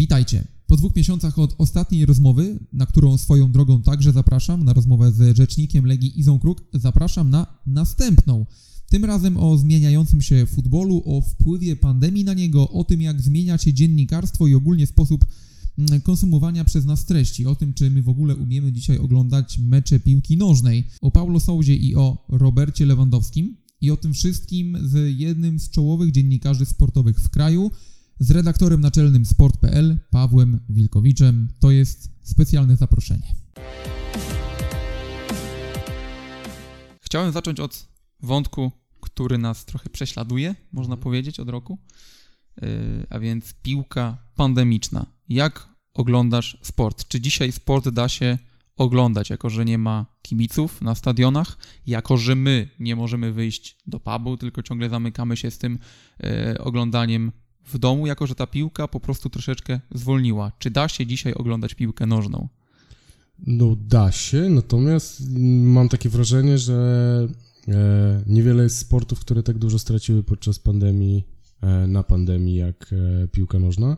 Witajcie. Po dwóch miesiącach od ostatniej rozmowy, na którą swoją drogą także zapraszam, na rozmowę z rzecznikiem Legii Izą Kruk, zapraszam na następną. Tym razem o zmieniającym się futbolu, o wpływie pandemii na niego, o tym jak zmienia się dziennikarstwo i ogólnie sposób mm, konsumowania przez nas treści, o tym czy my w ogóle umiemy dzisiaj oglądać mecze piłki nożnej, o Paulo Souzie i o Robercie Lewandowskim i o tym wszystkim z jednym z czołowych dziennikarzy sportowych w kraju – z redaktorem naczelnym sport.pl Pawłem Wilkowiczem. To jest specjalne zaproszenie. Chciałem zacząć od wątku, który nas trochę prześladuje, można mhm. powiedzieć, od roku, yy, a więc piłka pandemiczna. Jak oglądasz sport? Czy dzisiaj sport da się oglądać, jako że nie ma kibiców na stadionach, jako że my nie możemy wyjść do pubu, tylko ciągle zamykamy się z tym yy, oglądaniem w domu, jako że ta piłka po prostu troszeczkę zwolniła. Czy da się dzisiaj oglądać piłkę nożną? No da się, natomiast mam takie wrażenie, że e, niewiele jest sportów, które tak dużo straciły podczas pandemii, e, na pandemii, jak e, piłka nożna.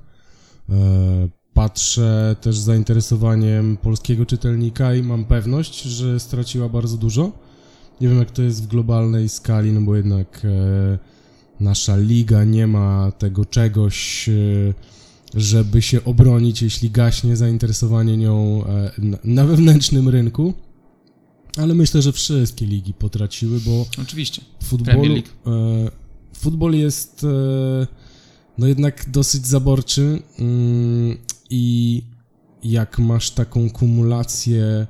E, patrzę też z zainteresowaniem polskiego czytelnika i mam pewność, że straciła bardzo dużo. Nie wiem, jak to jest w globalnej skali, no bo jednak e, nasza liga nie ma tego czegoś, e, żeby się obronić, jeśli gaśnie zainteresowanie nią e, na wewnętrznym rynku. Ale myślę, że wszystkie ligi potraciły, bo. Oczywiście. Futbol, e, futbol jest no jednak dosyć zaborczy mm, i jak masz taką kumulację,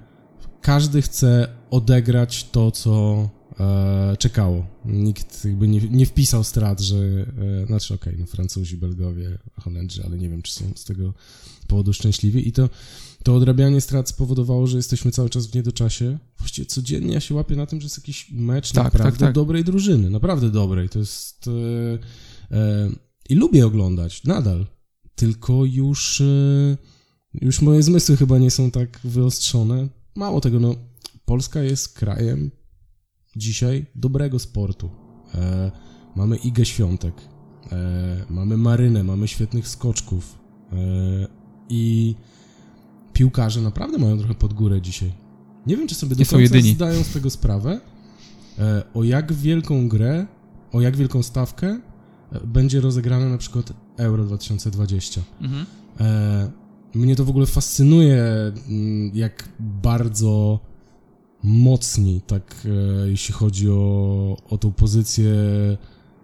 każdy chce odegrać to, co e, czekało. Nikt jakby nie, nie wpisał strat, że, e, znaczy okej, okay, no Francuzi, Belgowie, Holendrzy, ale nie wiem, czy są z tego powodu szczęśliwi i to, to odrabianie strat spowodowało, że jesteśmy cały czas w niedoczasie. Właściwie codziennie ja się łapię na tym, że jest jakiś mecz tak, naprawdę tak, tak. dobrej drużyny, naprawdę dobrej. To jest... E, e, I lubię oglądać, nadal. Tylko już, e, już moje zmysły chyba nie są tak wyostrzone. Mało tego, no Polska jest krajem dzisiaj dobrego sportu. E, mamy Igę Świątek, e, mamy Marynę, mamy świetnych skoczków e, i piłkarze naprawdę mają trochę pod górę dzisiaj. Nie wiem, czy sobie do końca zdają z tego sprawę, e, o jak wielką grę, o jak wielką stawkę e, będzie rozegrane na przykład Euro 2020. Mhm. E, mnie to w ogóle fascynuje, mm, jak bardzo mocni, tak e, jeśli chodzi o, o tą pozycję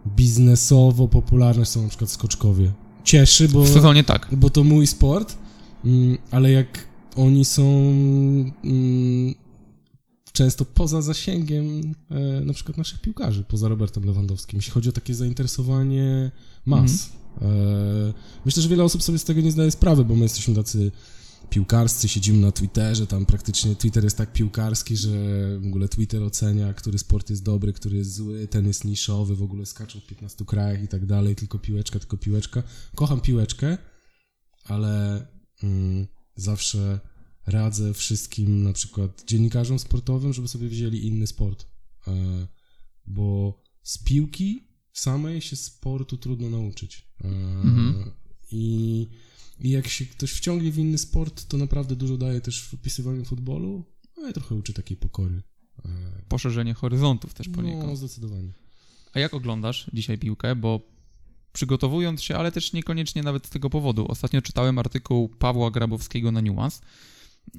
biznesowo popularne są na przykład skoczkowie. Cieszy, bo, w sezonie tak. bo to mój sport, mm, ale jak oni są mm, często poza zasięgiem e, na przykład naszych piłkarzy, poza Robertem Lewandowskim, jeśli chodzi o takie zainteresowanie mas. Mhm. E, myślę, że wiele osób sobie z tego nie zdaje sprawy, bo my jesteśmy tacy piłkarscy, siedzimy na Twitterze, tam praktycznie Twitter jest tak piłkarski, że w ogóle Twitter ocenia, który sport jest dobry, który jest zły, ten jest niszowy, w ogóle skaczą w 15 krajach i tak dalej, tylko piłeczka, tylko piłeczka. Kocham piłeczkę, ale mm, zawsze radzę wszystkim, na przykład dziennikarzom sportowym, żeby sobie wzięli inny sport, e, bo z piłki samej się sportu trudno nauczyć. E, mhm. I i jak się ktoś wciągnie w inny sport, to naprawdę dużo daje też w opisywaniu futbolu, no i trochę uczy takiej pokory. E, Poszerzenie horyzontów też poniekąd. No, zdecydowanie. A jak oglądasz dzisiaj piłkę? Bo przygotowując się, ale też niekoniecznie nawet z tego powodu. Ostatnio czytałem artykuł Pawła Grabowskiego na Nuance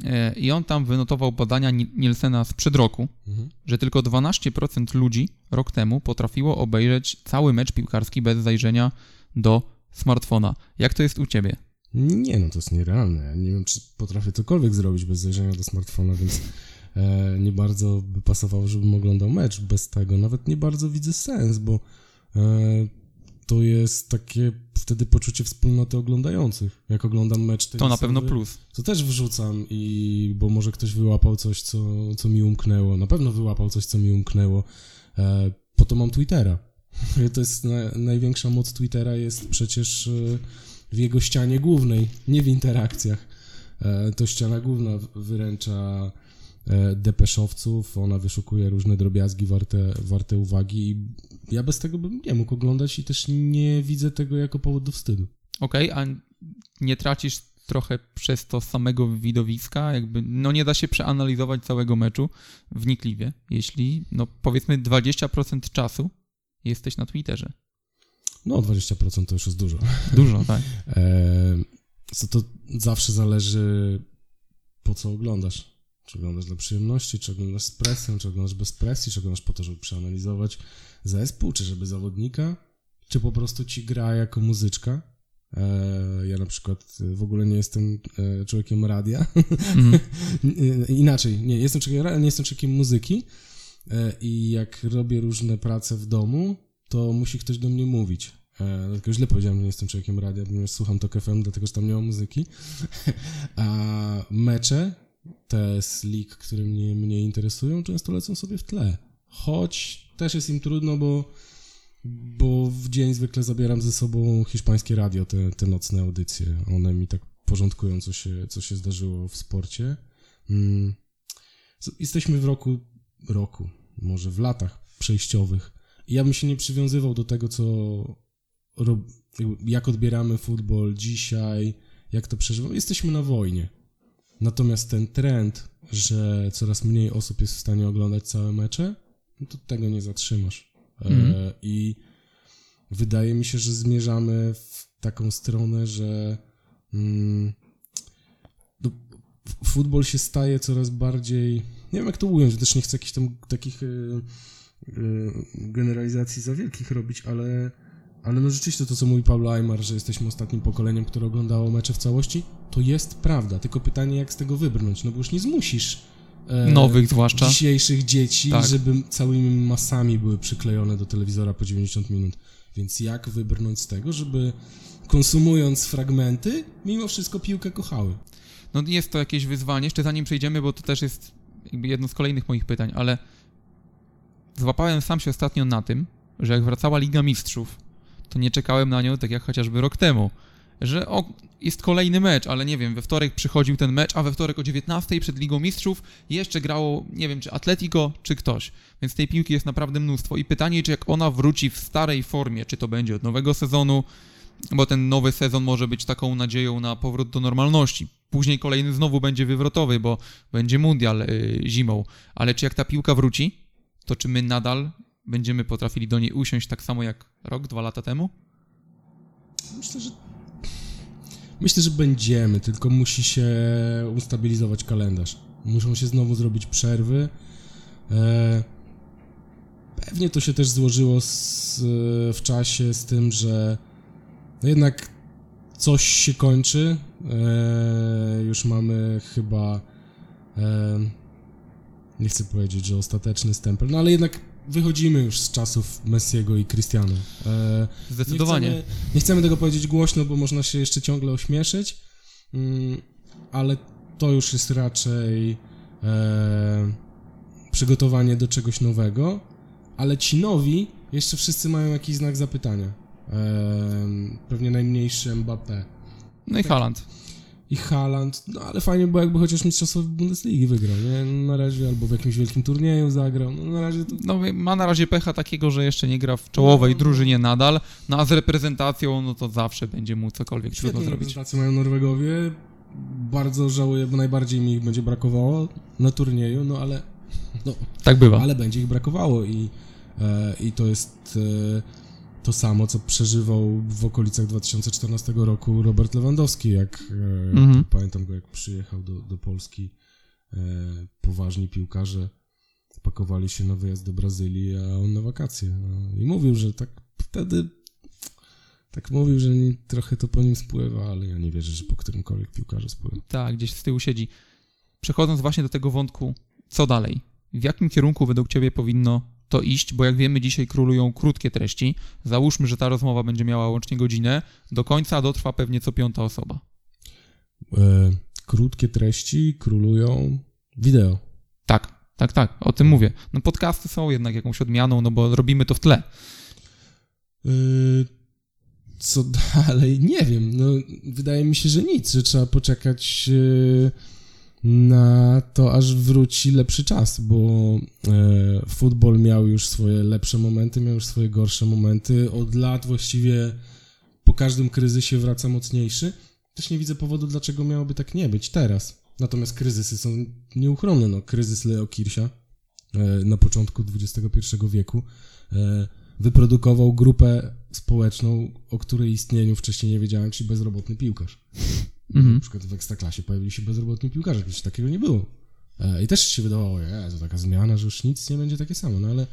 e, i on tam wynotował badania Nielsena sprzed roku, mhm. że tylko 12% ludzi rok temu potrafiło obejrzeć cały mecz piłkarski bez zajrzenia do smartfona. Jak to jest u ciebie? Nie, no to jest nierealne. Ja nie wiem, czy potrafię cokolwiek zrobić bez zajrzenia do smartfona, więc e, nie bardzo by pasowało, żebym oglądał mecz bez tego. Nawet nie bardzo widzę sens, bo e, to jest takie wtedy poczucie wspólnoty oglądających. Jak oglądam mecz tenisowy, To na pewno plus. To też wrzucam i bo może ktoś wyłapał coś, co, co mi umknęło. Na pewno wyłapał coś, co mi umknęło. E, po to mam Twittera. To jest na, największa moc Twittera jest przecież e, w jego ścianie głównej, nie w interakcjach. E, to ściana główna wyręcza e, depeszowców, ona wyszukuje różne drobiazgi warte, warte uwagi i ja bez tego bym nie mógł oglądać i też nie widzę tego jako powód do wstydu. Okej, okay, a nie tracisz trochę przez to samego widowiska, jakby no nie da się przeanalizować całego meczu wnikliwie, jeśli no powiedzmy 20% czasu jesteś na Twitterze. No 20% to już jest dużo. Dużo, tak. E, to, zawsze zależy po co oglądasz. Czy oglądasz dla przyjemności, czy oglądasz z presją, czy oglądasz bez presji, czy oglądasz po to, żeby przeanalizować zespół, czy żeby zawodnika, czy po prostu ci gra jako muzyczka. E, ja na przykład w ogóle nie jestem e, człowiekiem radia. Mm. Inaczej, nie jestem człowiekiem radia, nie jestem człowiekiem muzyki. I jak robię różne prace w domu, to musi ktoś do mnie mówić. Dlatego źle powiedziałem, że nie jestem człowiekiem radia, ponieważ słucham to FM, dlatego że tam nie ma muzyki. A mecze, te z lig, które mnie, mnie interesują, często lecą sobie w tle. Choć też jest im trudno, bo bo w dzień zwykle zabieram ze sobą hiszpańskie radio, te, te nocne audycje. One mi tak porządkują, co się, co się zdarzyło w sporcie. Mm. Jesteśmy w roku, roku, może w latach przejściowych. Ja bym się nie przywiązywał do tego, co jak odbieramy futbol dzisiaj, jak to przeżywamy. Jesteśmy na wojnie. Natomiast ten trend, że coraz mniej osób jest w stanie oglądać całe mecze, no to tego nie zatrzymasz. Mm. I wydaje mi się, że zmierzamy w taką stronę, że mm, no, futbol się staje coraz bardziej. Nie wiem, jak to ująć, też nie chcę jakichś tam takich y, generalizacji za wielkich robić, ale, ale no rzeczywiście to, co mówi Pablo Aymar, że jesteśmy ostatnim pokoleniem, które oglądało mecze w całości, to jest prawda. Tylko pytanie, jak z tego wybrnąć, no bo już nie zmusisz E, nowych zwłaszcza. Dzisiejszych dzieci, tak. żeby całymi masami były przyklejone do telewizora po 90 minut. Więc jak wybrnąć z tego, żeby konsumując fragmenty, mimo wszystko piłkę kochały? No jest to jakieś wyzwanie, jeszcze zanim przejdziemy, bo to też jest jedno z kolejnych moich pytań, ale złapałem sam się ostatnio na tym, że jak wracała Liga Mistrzów, to nie czekałem na nią tak jak chociażby rok temu że o, jest kolejny mecz, ale nie wiem, we wtorek przychodził ten mecz, a we wtorek o 19 przed Ligą Mistrzów jeszcze grało, nie wiem, czy Atletico, czy ktoś. Więc tej piłki jest naprawdę mnóstwo. I pytanie, czy jak ona wróci w starej formie, czy to będzie od nowego sezonu, bo ten nowy sezon może być taką nadzieją na powrót do normalności. Później kolejny znowu będzie wywrotowy, bo będzie mundial yy, zimą. Ale czy jak ta piłka wróci, to czy my nadal będziemy potrafili do niej usiąść tak samo jak rok, dwa lata temu? Myślę, że Myślę, że będziemy, tylko musi się ustabilizować kalendarz. Muszą się znowu zrobić przerwy. E, pewnie to się też złożyło z, w czasie z tym, że no jednak coś się kończy. E, już mamy chyba. Nie chcę powiedzieć, że ostateczny stempel, no ale jednak wychodzimy już z czasów Messiego i Cristiano. E, Zdecydowanie. Nie chcemy, nie chcemy, tego powiedzieć głośno, bo można się jeszcze ciągle ośmieszyć, mm, ale to już jest raczej e, przygotowanie do czegoś nowego, ale ci nowi jeszcze wszyscy mają jakiś znak zapytania. E, pewnie najmniejszy Mbappé. No i Haaland i Haaland, no ale fajnie było jakby chociaż mistrzostwo Bundesligi wygrał, nie? Na razie albo w jakimś wielkim turnieju zagrał, no na razie to... No ma na razie pecha takiego, że jeszcze nie gra w czołowej no, drużynie nadal, no a z reprezentacją, no to zawsze będzie mu cokolwiek trudno zrobić. reprezentację mają Norwegowie, bardzo żałuję, bo najbardziej mi ich będzie brakowało na turnieju, no ale... No, tak bywa. Ale będzie ich brakowało i, e, i to jest... E, to samo, co przeżywał w okolicach 2014 roku Robert Lewandowski, jak e, mhm. pamiętam go, jak przyjechał do, do Polski e, poważni piłkarze pakowali się na wyjazd do Brazylii, a on na wakacje. No, I mówił, że tak wtedy tak mówił, że trochę to po nim spływa, ale ja nie wierzę, że po którymkolwiek piłkarzu spływa. Tak, gdzieś z tyłu siedzi. Przechodząc właśnie do tego wątku, co dalej? W jakim kierunku według Ciebie powinno to iść, bo jak wiemy, dzisiaj królują krótkie treści. Załóżmy, że ta rozmowa będzie miała łącznie godzinę. Do końca dotrwa pewnie co piąta osoba. E, krótkie treści królują wideo. Tak, tak, tak, o tym mówię. No podcasty są jednak jakąś odmianą, no bo robimy to w tle. E, co dalej? Nie wiem. No, wydaje mi się, że nic, że trzeba poczekać. E, na to, aż wróci lepszy czas, bo e, futbol miał już swoje lepsze momenty, miał już swoje gorsze momenty. Od lat właściwie po każdym kryzysie wraca mocniejszy. też nie widzę powodu, dlaczego miałoby tak nie być teraz. Natomiast kryzysy są nieuchronne. No, kryzys Leo Kirsia e, na początku XXI wieku e, wyprodukował grupę społeczną, o której istnieniu wcześniej nie wiedziałem, czyli bezrobotny piłkarz. Mhm. Na przykład w Ekstraklasie pojawili się bezrobotni piłkarze, kiedyś takiego nie było. E, I też się wydawało, że to taka zmiana, że już nic nie będzie takie samo, no ale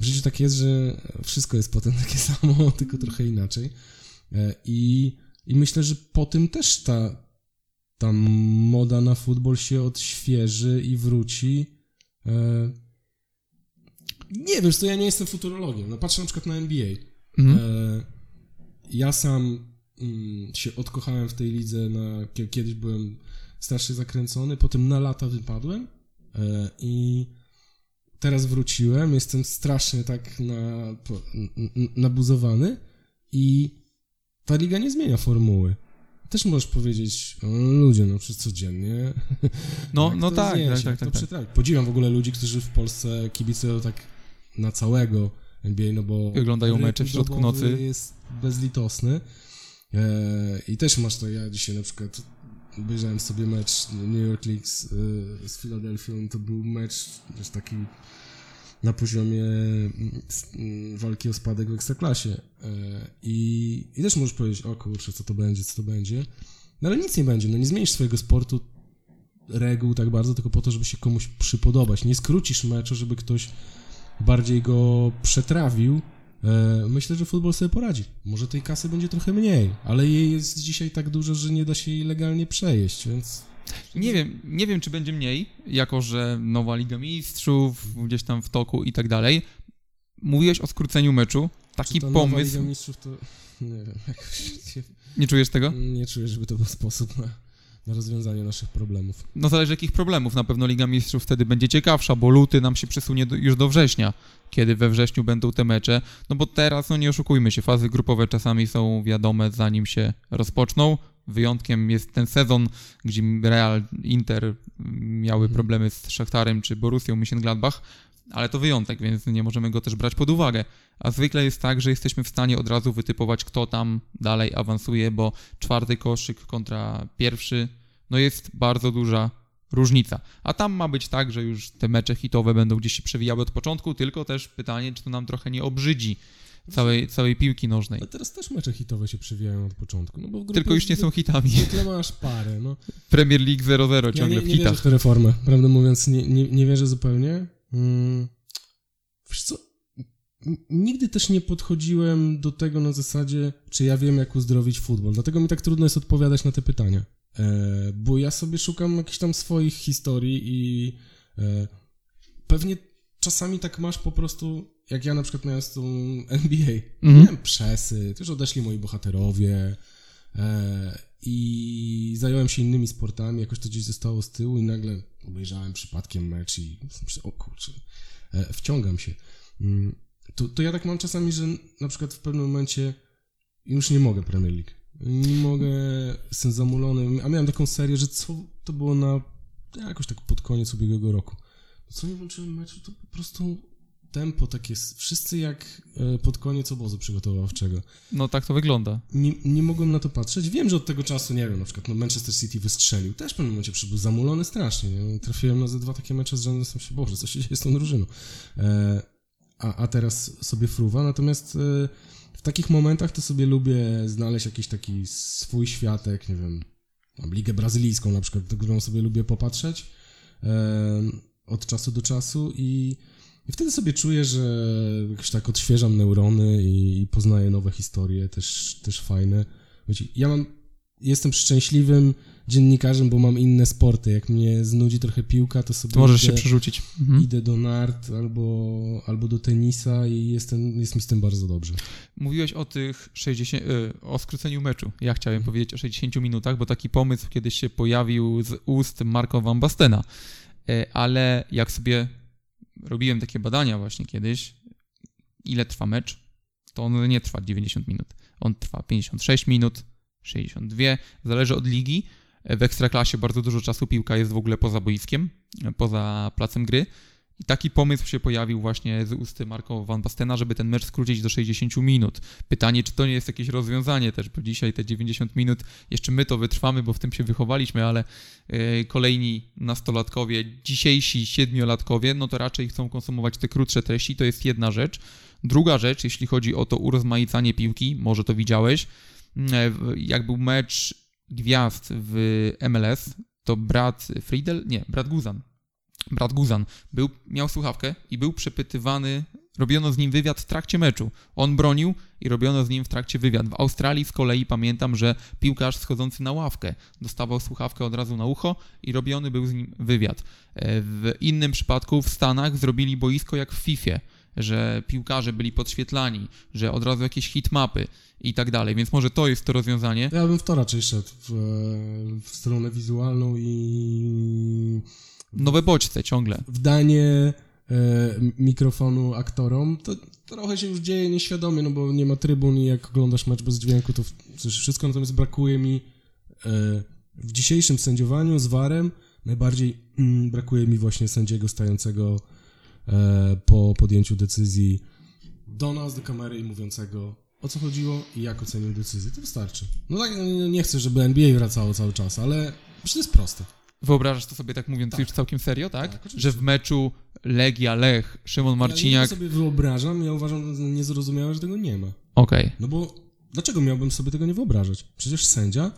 w życiu tak jest, że wszystko jest potem takie samo, tylko trochę inaczej. E, I, i myślę, że po tym też ta, ta moda na futbol się odświeży i wróci. E, Nie wiesz, to ja nie jestem futurologiem. No patrzę na przykład na NBA. Mhm. Ja sam mm, się odkochałem w tej lidze, na, kie- kiedyś byłem strasznie zakręcony, potem na lata wypadłem e, i teraz wróciłem, jestem strasznie tak na, po- n- n- nabuzowany i ta liga nie zmienia formuły. Też możesz powiedzieć, ludzie, no przecież codziennie. No, no tak, tak, tak, to tak, tak. Podziwiam w ogóle ludzi, którzy w Polsce kibicują tak na całego NBA, no bo... Oglądają mecze w środku nocy. jest bezlitosny. E, I też masz to, ja dzisiaj na przykład obejrzałem sobie mecz New York Knicks e, z Filadelfią, to był mecz też taki na poziomie mm, walki o spadek w Ekstraklasie. E, I, I też możesz powiedzieć, o kurczę, co to będzie, co to będzie. No ale nic nie będzie, no nie zmienisz swojego sportu reguł tak bardzo, tylko po to, żeby się komuś przypodobać. Nie skrócisz meczu, żeby ktoś bardziej go przetrawił. E, Myślę, że futbol sobie poradzi. Może tej kasy będzie trochę mniej, ale jej jest dzisiaj tak dużo, że nie da się jej legalnie przejeść, więc Nie wiem, nie wiem, czy będzie mniej, jako że nowa Liga Mistrzów, gdzieś tam w toku i tak dalej. Mówiłeś o skróceniu meczu. Taki pomysł. Liga Mistrzów to nie wiem, jakoś nie, Nie czujesz tego? nie czuję, żeby to był sposób na, na rozwiązanie naszych problemów. No zależy jakich problemów. Na pewno Liga Mistrzów wtedy będzie ciekawsza, bo luty nam się przesunie do, już do września, kiedy we wrześniu będą te mecze. No bo teraz, no nie oszukujmy się, fazy grupowe czasami są wiadome zanim się rozpoczną. Wyjątkiem jest ten sezon, gdzie Real, Inter miały Mhm. problemy z Szachtarem czy Borussią Mönchengladbach, ale to wyjątek, więc nie możemy go też brać pod uwagę. A zwykle jest tak, że jesteśmy w stanie od razu wytypować, kto tam dalej awansuje, bo czwarty koszyk kontra pierwszy, no jest bardzo duża różnica. A tam ma być tak, że już te mecze hitowe będą gdzieś się przewijały od początku, tylko też pytanie, czy to nam trochę nie obrzydzi całej, całej piłki nożnej. Ale teraz też mecze hitowe się przewijają od początku, no bo grupie Tylko już nie są hitami. Zwykle masz parę, no. Premier League 0-0 Ja ciągle nie, w nie wierzę hitach. w tę reformę, prawdę mówiąc, nie, nie, nie wierzę zupełnie. Mm. Wiesz co, nigdy też nie podchodziłem do tego na zasadzie, czy ja wiem, jak uzdrowić futbol. Dlatego mi tak trudno jest odpowiadać na te pytania. E, bo ja sobie szukam jakichś tam swoich historii i e, pewnie czasami tak masz po prostu, jak ja na przykład miałem z tą NBA. Mhm. Miałem przesy, też odeszli moi bohaterowie i zająłem się innymi sportami, jakoś to gdzieś zostało z tyłu i nagle obejrzałem przypadkiem mecz i myślę, o kurczę, e, wciągam się. Mm, To, to ja tak mam czasami, że na przykład w pewnym momencie już nie mogę Premier League. Nie mogę, jestem zamulony, a miałem taką serię, że co to było na jakoś tak pod koniec ubiegłego roku. Co nie włączyłem meczu, to po prostu tempo takie, wszyscy jak e, pod koniec obozu przygotowawczego. No tak to wygląda. Nie, nie mogłem na to patrzeć. Wiem, że od tego czasu, nie wiem, na przykład no Manchester City wystrzelił. Też w pewnym momencie przybył zamulony strasznie. Nie? Trafiłem na ze dwa takie mecze z rzędu, sam się, Boże, co się dzieje z tą drużyną. E, a, a teraz sobie fruwa, natomiast e, w takich momentach to sobie lubię znaleźć jakiś taki swój światek, nie wiem, mam ligę brazylijską na przykład, którą sobie lubię popatrzeć e, od czasu do czasu i, i wtedy sobie czuję, że jakoś tak odświeżam neurony i, i poznaję nowe historie, też, też fajne. Wiecie, ja mam, jestem szczęśliwym dziennikarzem, bo mam inne sporty. Jak mnie znudzi trochę piłka, to sobie To możesz się idę, przerzucić. Mhm. idę do nart albo, albo do tenisa i jestem, jest mi z tym bardzo dobrze. Mówiłeś o tych 60, y, o skróceniu meczu. Ja chciałem powiedzieć o 60 minutach, bo taki pomysł kiedyś się pojawił z ust Marco Van Bastena. E, Ale jak sobie robiłem takie badania właśnie kiedyś, ile trwa mecz, to on nie trwa 90 minut. On trwa 56 minut, 62, zależy od ligi. W ekstraklasie bardzo dużo czasu piłka jest w ogóle poza boiskiem, poza placem gry. I taki pomysł się pojawił właśnie z ust Marko Van Bastena, żeby ten mecz skrócić do 60 minut. Pytanie, czy to nie jest jakieś rozwiązanie też, bo dzisiaj te 90 minut, jeszcze my to wytrwamy, bo w tym się wychowaliśmy, ale yy, kolejni nastolatkowie, dzisiejsi siedmiolatkowie, no to raczej chcą konsumować te krótsze treści, to jest jedna rzecz. Druga rzecz, jeśli chodzi o to urozmaicanie piłki, może to widziałeś, yy, jak był mecz gwiazd w MLS, to brat Friedel, nie, brat Guzan, brat Guzan był, miał słuchawkę i był przepytywany, robiono z nim wywiad w trakcie meczu. On bronił i robiono z nim w trakcie wywiad. W Australii z kolei pamiętam, że piłkarz schodzący na ławkę dostawał słuchawkę od razu na ucho i robiony był z nim wywiad. E, w innym przypadku w Stanach zrobili boisko jak w FIFA, że piłkarze byli podświetlani, że od razu jakieś hitmapy i tak dalej, więc może to jest to rozwiązanie. Ja bym w to raczej szedł, w, w stronę wizualną i nowe bodźce ciągle. Wdanie e, mikrofonu aktorom, to trochę się już dzieje nieświadomie, no bo nie ma trybun i jak oglądasz mecz bez dźwięku, to wszystko, natomiast brakuje mi e, w dzisiejszym sędziowaniu z warem najbardziej mm, brakuje mi właśnie sędziego stającego e, po podjęciu decyzji do nas, do kamery i mówiącego o co chodziło i jak ocenił decyzję. To wystarczy. No tak, no, nie chcę, żeby NBA wracało cały czas, ale przecież to jest proste. Wyobrażasz to sobie tak mówiąc tak. już całkiem serio, tak? tak że w meczu Legia, Lech, Szymon Marciniak... Ja, sobie wyobrażam, ja uważam niezrozumiałe, że tego nie ma. Okej. Okay. No bo dlaczego miałbym sobie tego nie wyobrażać? Przecież sędzia,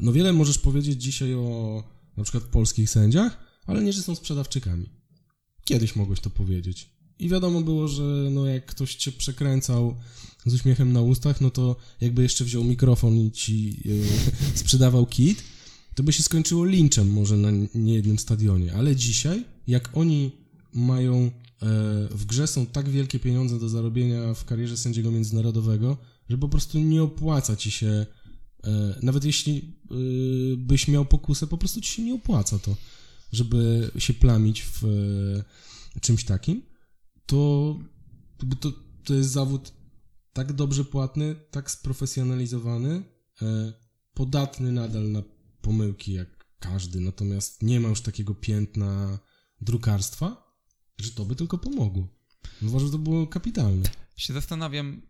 no wiele możesz powiedzieć dzisiaj o na przykład polskich sędziach, ale nie, że są sprzedawczykami. Kiedyś mogłeś to powiedzieć. I wiadomo było, że no jak ktoś cię przekręcał z uśmiechem na ustach, no to jakby jeszcze wziął mikrofon i ci yy, sprzedawał kit, to by się skończyło linczem może na niejednym stadionie. Ale dzisiaj, jak oni mają e, w grze są tak wielkie pieniądze do zarobienia w karierze sędziego międzynarodowego, że po prostu nie opłaca ci się, e, nawet jeśli e, byś miał pokusę, po prostu ci się nie opłaca to, żeby się plamić w czymś takim, to, to, to jest zawód tak dobrze płatny, tak sprofesjonalizowany, podatny nadal na pomyłki jak każdy, natomiast nie ma już takiego piętna drukarstwa, że to by tylko pomogło. Uważam, że to było kapitalne. Się zastanawiam,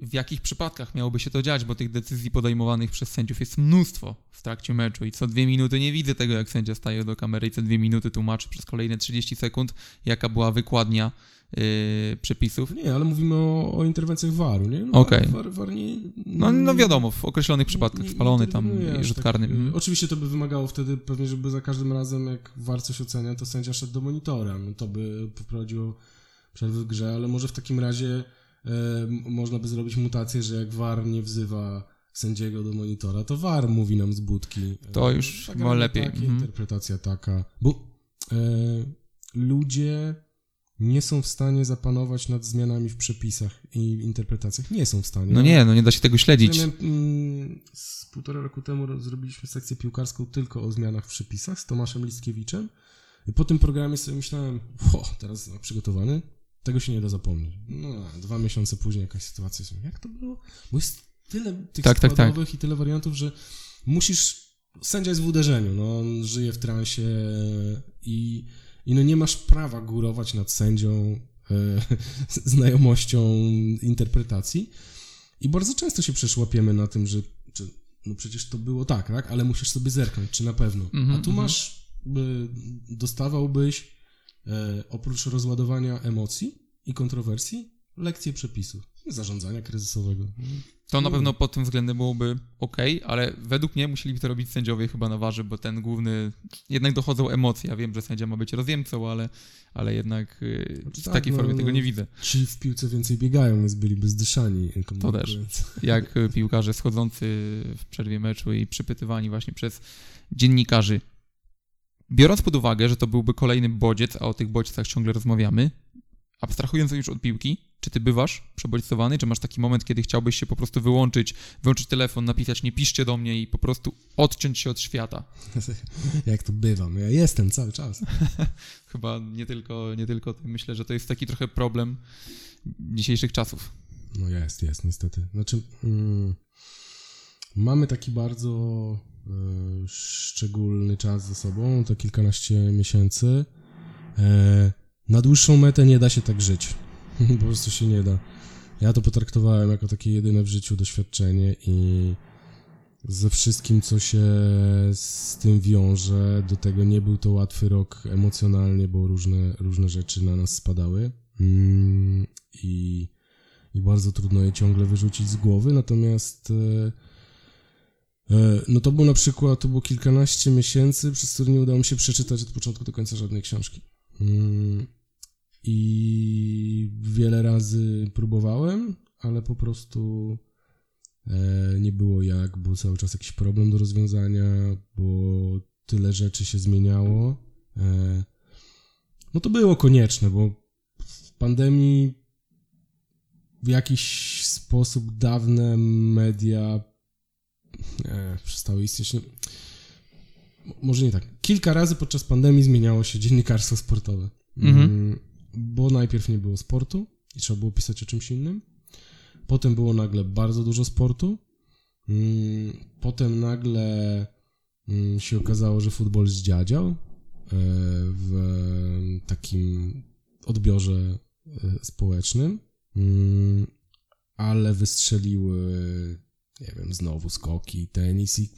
w jakich przypadkach miałoby się to dziać, bo tych decyzji podejmowanych przez sędziów jest mnóstwo w trakcie meczu i co dwie minuty nie widzę tego, jak sędzia staje do kamery i co dwie minuty tłumaczy przez kolejne 30 sekund, jaka była wykładnia yy, przepisów. Nie, ale mówimy o, o interwencjach VAR-u, nie? No, Okej. Okay. VAR, nie, no, no wiadomo, w określonych przypadkach spalony tam rzut tak, karny. Tak, Oczywiście to by wymagało wtedy pewnie, żeby za każdym razem, jak VAR coś ocenia, to sędzia szedł do monitora. No, to by poprowadziło przerwy w grze, ale może w takim razie e, można by zrobić mutację, że jak VAR nie wzywa sędziego do monitora, to VAR mówi nam z budki. To już chyba lepiej. Taka, mhm. Interpretacja taka. Bo e, ludzie nie są w stanie zapanować nad zmianami w przepisach i interpretacjach. Nie są w stanie. No nie, no nie da się tego śledzić. Ja mm, z półtora roku temu zrobiliśmy sekcję piłkarską tylko o zmianach w przepisach z Tomaszem Listkiewiczem. I po tym programie sobie myślałem, o, teraz przygotowany, tego się nie da zapomnieć. No, dwa miesiące później jakaś sytuacja, jak to było? Bo jest tyle tych tak, składowych tak, tak. i tyle wariantów, że musisz, sędzia jest w uderzeniu, no, on żyje w transie i i no nie masz prawa górować nad sędzią e, znajomością interpretacji. I bardzo często się przeszłapiemy na tym, że czy, no przecież to było tak, tak, ale musisz sobie zerknąć, czy na pewno. Mm -hmm, A tu -hmm. masz, by, dostawałbyś e, oprócz rozładowania emocji i kontrowersji, lekcje przepisów, zarządzania kryzysowego. To na pewno pod tym względem byłoby ok, ale według mnie musieliby to robić sędziowie chyba na warze, bo ten główny, jednak dochodzą emocje. Ja wiem, że sędzia ma być rozjemcą, ale, ale jednak znaczy w tak, takiej no, formie tego nie widzę. Ci w piłce więcej biegają, więc byliby zdyszani. To też. Jak y, piłkarze schodzący w przerwie meczu i przypytywani właśnie przez dziennikarzy. Biorąc pod uwagę, że to byłby kolejny bodziec, a o tych bodźcach ciągle rozmawiamy, abstrahując już od piłki, czy ty bywasz przebodźcowany, czy masz taki moment, kiedy chciałbyś się po prostu wyłączyć, wyłączyć telefon, napisać nie piszcie do mnie i po prostu odciąć się od świata? Jak to bywam? Ja jestem cały czas. Chyba nie tylko, nie tylko ty. Myślę, że to jest taki trochę problem dzisiejszych czasów. No jest, jest niestety. Znaczy, mm, mamy taki bardzo y, szczególny czas ze sobą, to kilkanaście miesięcy. Y, na dłuższą metę nie da się tak żyć. po prostu się nie da. Ja to potraktowałem jako takie jedyne w życiu doświadczenie i ze wszystkim, co się z tym wiąże, do tego nie był to łatwy rok emocjonalnie, bo różne, różne rzeczy na nas spadały mm, i, i bardzo trudno je ciągle wyrzucić z głowy, natomiast e, e, no to było na przykład, to było kilkanaście miesięcy, przez które nie udało mi się przeczytać od początku do końca żadnej książki. Mm, I wiele razy próbowałem, ale po prostu E, nie było jak, był cały czas jakiś problem do rozwiązania, bo tyle rzeczy się zmieniało. E, no to było konieczne, bo w pandemii w jakiś sposób dawne media e, przestały istnieć. No, może nie tak. Kilka razy podczas pandemii zmieniało się dziennikarstwo sportowe. Mhm. Bo najpierw nie było sportu i trzeba było pisać o czymś innym. Potem było nagle bardzo dużo sportu. Mm, potem nagle mm, się okazało, że futbol zdziadział e, w takim odbiorze e, społecznym, mm, ale wystrzeliły, nie wiem, znowu skoki, tenis i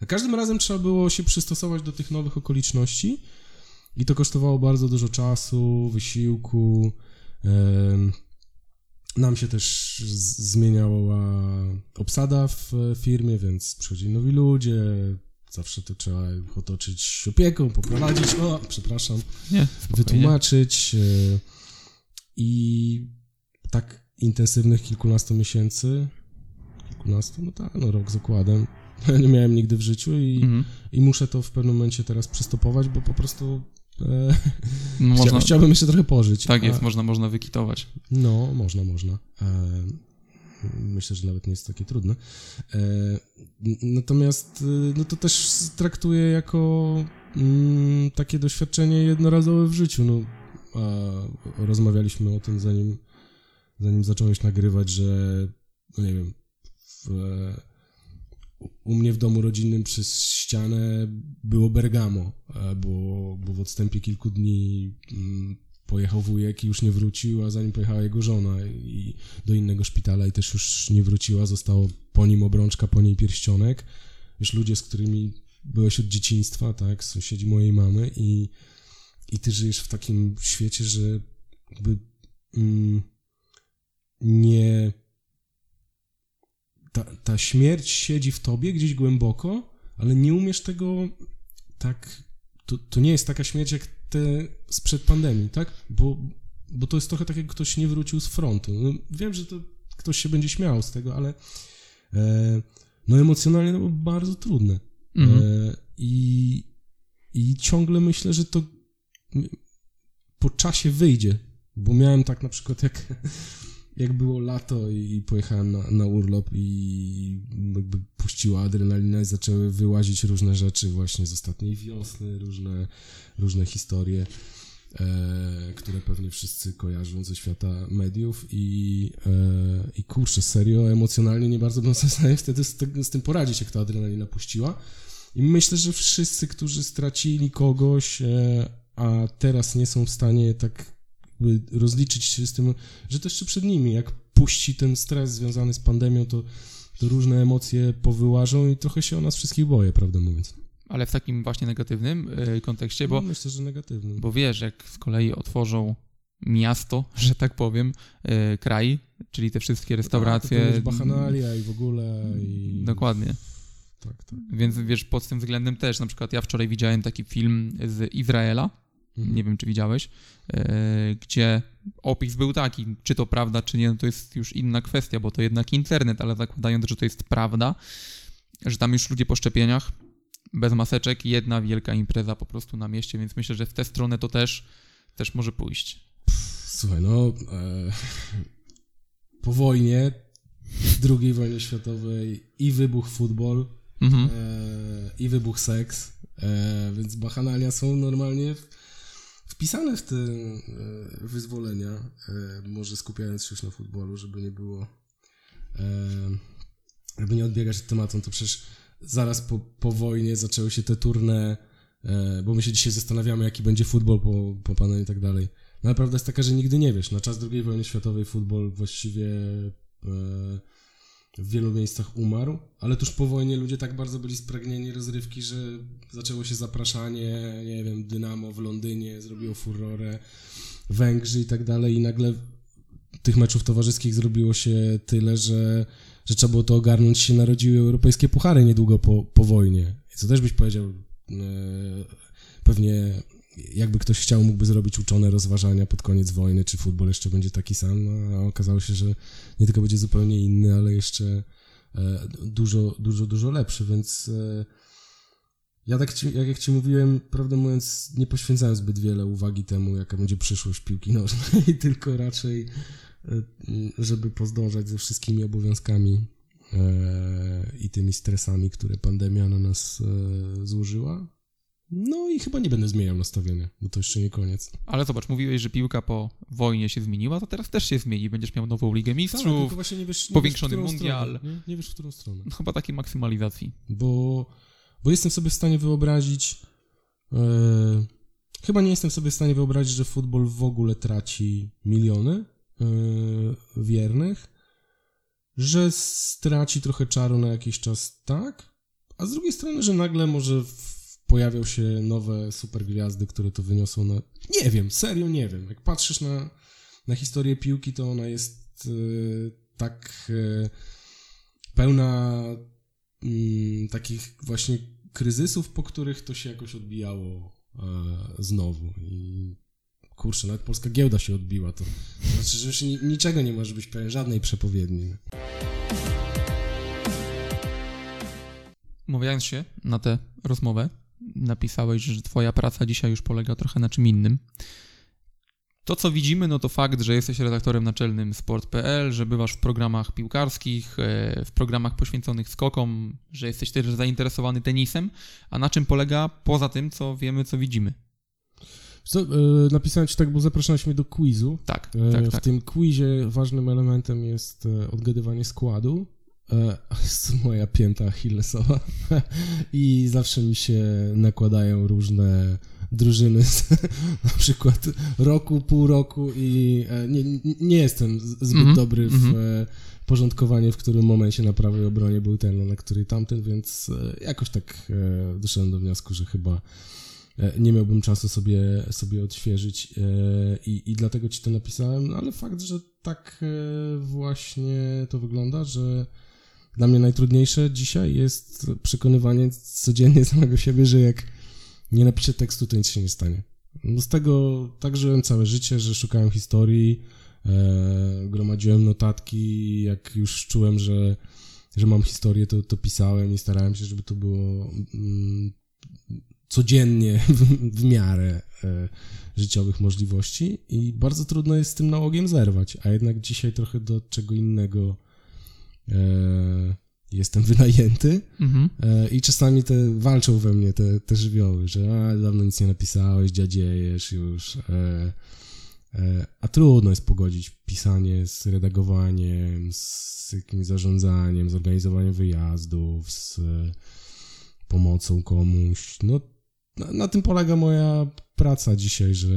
za każdym razem trzeba było się przystosować do tych nowych okoliczności i to kosztowało bardzo dużo czasu, wysiłku. Nam się też zmieniała obsada w firmie, więc przychodzili nowi ludzie. Zawsze to trzeba otoczyć opieką, poprowadzić, o, przepraszam, Nie, wytłumaczyć. E, I tak intensywnych kilkunastu miesięcy, kilkunastu, no tak, no rok z okładem, nie miałem nigdy w życiu i, mhm. i muszę to w pewnym momencie teraz przystopować, bo po prostu E, no, można, chciałbym jeszcze trochę pożyć. Tak jest, a... można, można wykitować. No, można, można. E, myślę, że nawet nie jest takie trudne. E, natomiast no to też traktuję jako mm, takie doświadczenie jednorazowe w życiu. No, rozmawialiśmy o tym zanim, zanim zacząłeś nagrywać, że no nie wiem, w, u mnie w domu rodzinnym przez ścianę było Bergamo, e, bo, bo w odstępie kilku dni mm, pojechał wujek i już nie wrócił, a zanim pojechała jego żona i do innego szpitala i też już nie wróciła, zostało po nim obrączka, po niej pierścionek. Już ludzie, z którymi byłeś od dzieciństwa, tak, sąsiedzi mojej mamy i, i ty żyjesz w takim świecie, że jakby mm, nie ta, ta śmierć siedzi w tobie gdzieś głęboko, ale nie umiesz tego tak. To, to nie jest taka śmierć jak te sprzed pandemii, tak? Bo, bo to jest trochę tak, jak ktoś nie wrócił z frontu. No, wiem, że to ktoś się będzie śmiał z tego, ale e, no emocjonalnie to było bardzo trudne. Mhm. E, i, I ciągle myślę, że to po czasie wyjdzie, bo miałem tak na przykład jak jak było lato i pojechałem na, na urlop i jakby puściła adrenalinę i zaczęły wyłazić różne rzeczy właśnie z ostatniej wiosny, różne, różne historie, e, które pewnie wszyscy kojarzą ze świata mediów i, e, i kurczę, serio, emocjonalnie nie bardzo bym sobie w stanie wtedy z, z tym poradzić, jak ta adrenalina puściła. I myślę, że wszyscy, którzy stracili kogoś, e, a teraz nie są w stanie tak rozliczyć się z tym, że to jeszcze przed nimi, jak puści ten stres związany z pandemią, to, to różne emocje powyłażą i trochę się o nas wszystkich boję, prawdę mówiąc. Ale w takim właśnie negatywnym y, kontekście, bo... No, myślę, że negatywnym. Bo wiesz, jak z kolei otworzą miasto, że tak powiem, y, kraj, czyli te wszystkie restauracje... Tak, bachanalia i w ogóle i... Dokładnie. Tak, tak. Więc wiesz, pod tym względem też, na przykład ja wczoraj widziałem taki film z Izraela. Nie wiem, czy widziałeś, e, gdzie opis był taki, czy to prawda, czy nie, no to jest już inna kwestia, bo to jednak internet, ale zakładając, że to jest prawda, że tam już ludzie po szczepieniach, bez maseczek, jedna wielka impreza po prostu na mieście, więc myślę, że w tę stronę to też, też może pójść. Słuchaj, no e, po wojnie, II wojnie światowej i wybuch futbol, mhm. e, i wybuch seks, e, więc bachanalia są normalnie wpisane w te e, wyzwolenia, e, może skupiając się już na futbolu, żeby nie było, e, żeby nie odbiegać od tematu, to przecież zaraz po, po wojnie zaczęły się te turne bo my się dzisiaj zastanawiamy, jaki będzie futbol po, po pandemii i tak dalej. No ale prawda jest taka, że nigdy nie wiesz. Na czas II wojny światowej futbol właściwie w wielu miejscach umarł, ale tuż po wojnie ludzie tak bardzo byli spragnieni rozrywki, że zaczęło się zapraszanie, nie wiem, Dynamo w Londynie zrobiło furorę, Węgrzy i tak dalej i nagle tych meczów towarzyskich zrobiło się tyle, że, że trzeba było to ogarnąć, się narodziły europejskie puchary niedługo po, po wojnie. I co też byś powiedział, e, pewnie jakby ktoś chciał, mógłby zrobić uczone rozważania pod koniec wojny, czy futbol jeszcze będzie taki sam, no, a okazało się, że nie tylko będzie zupełnie inny, ale jeszcze e, dużo, dużo, dużo lepszy, więc e, ja tak, ci, jak, jak ci mówiłem, prawdę mówiąc, nie poświęcałem zbyt wiele uwagi temu, jaka będzie przyszłość piłki nożnej, tylko raczej, e, żeby pozdążać ze wszystkimi obowiązkami i tymi stresami, które pandemia na nas złożyła, no i chyba nie będę zmieniał nastawienia, bo to jeszcze nie koniec. Ale zobacz, mówiłeś, że piłka po wojnie się zmieniła, to teraz też się zmieni. Będziesz miał nową Ligę Mistrzów, tak, nie wiesz, nie powiększony wiesz, mundial. Nie? nie? wiesz, w którą stronę. No, chyba takiej maksymalizacji. Bo, bo jestem sobie w stanie wyobrazić... E, chyba nie jestem sobie w stanie wyobrazić, że futbol w ogóle traci miliony e, wiernych, że straci trochę czaru na jakiś czas, tak, a z drugiej strony, że nagle może pojawią się nowe supergwiazdy, które to wyniosą na... Nie wiem, serio nie wiem. Jak patrzysz na, na historię piłki, to ona jest y, tak y, pełna y, takich właśnie kryzysów, po których to się jakoś odbijało e, znowu. I kurczę, nawet polska giełda się odbiła. To znaczy, że już niczego nie może być pewien, żadnej przepowiedni. Umawiając się na tę rozmowę, napisałeś, że twoja praca dzisiaj już polega trochę na czym innym. To, co widzimy, no to fakt, że jesteś redaktorem naczelnym sport.pl, że bywasz w programach piłkarskich, e, w programach poświęconych skokom, że jesteś też zainteresowany tenisem. A na czym polega poza tym, co wiemy, co widzimy? Co, e, napisałem ci tak, bo zapraszałeś mnie do quizu. Tak, tak, W tak. tym quizie ważnym elementem jest e, odgadywanie składu. E, jest moja pięta Achillesowa i zawsze mi się nakładają różne drużyny z na przykład roku, pół roku i e, nie, nie jestem zbyt mm -hmm. dobry w mm -hmm. porządkowanie, w którym momencie na prawej obronie był ten, na który tamten, więc jakoś tak doszedłem do wniosku, że chyba nie miałbym czasu sobie, sobie odświeżyć i, i dlatego ci to napisałem, no ale fakt, że tak właśnie to wygląda, że dla mnie najtrudniejsze dzisiaj jest przekonywanie codziennie samego siebie, że jak nie napiszę tekstu, to nic się nie stanie. No z tego tak żyłem całe życie, że szukałem historii, e, gromadziłem notatki, jak już czułem, że, że mam historię, to, to pisałem i starałem się, żeby to było mm, codziennie w, w miarę e, życiowych możliwości i bardzo trudno jest z tym nałogiem zerwać, a jednak dzisiaj trochę do czego innego jestem wynajęty mhm. e, i czasami te walczą we mnie te, te żywioły, że a, dawno nic nie napisałeś, dziadziejesz już. E, e, a trudno jest pogodzić pisanie z redagowaniem, z jakimś zarządzaniem, z organizowaniem wyjazdów, z pomocą komuś. No, na, na tym polega moja praca dzisiaj, że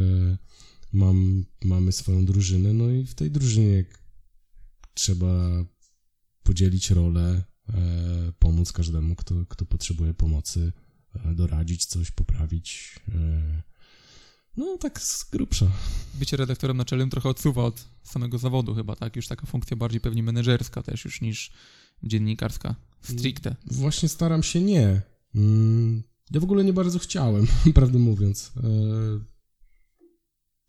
mam, mamy swoją drużynę, no i w tej drużynie trzeba podzielić rolę, e, pomóc każdemu, kto, kto potrzebuje pomocy, e, doradzić coś, poprawić. E, no, tak z grubsza. Bycie redaktorem naczelnym trochę odsuwa od samego zawodu chyba, tak? Już taka funkcja bardziej pewnie menedżerska też już niż dziennikarska stricte. Właśnie staram się nie. Mm, ja w ogóle nie bardzo chciałem, prawdę mówiąc.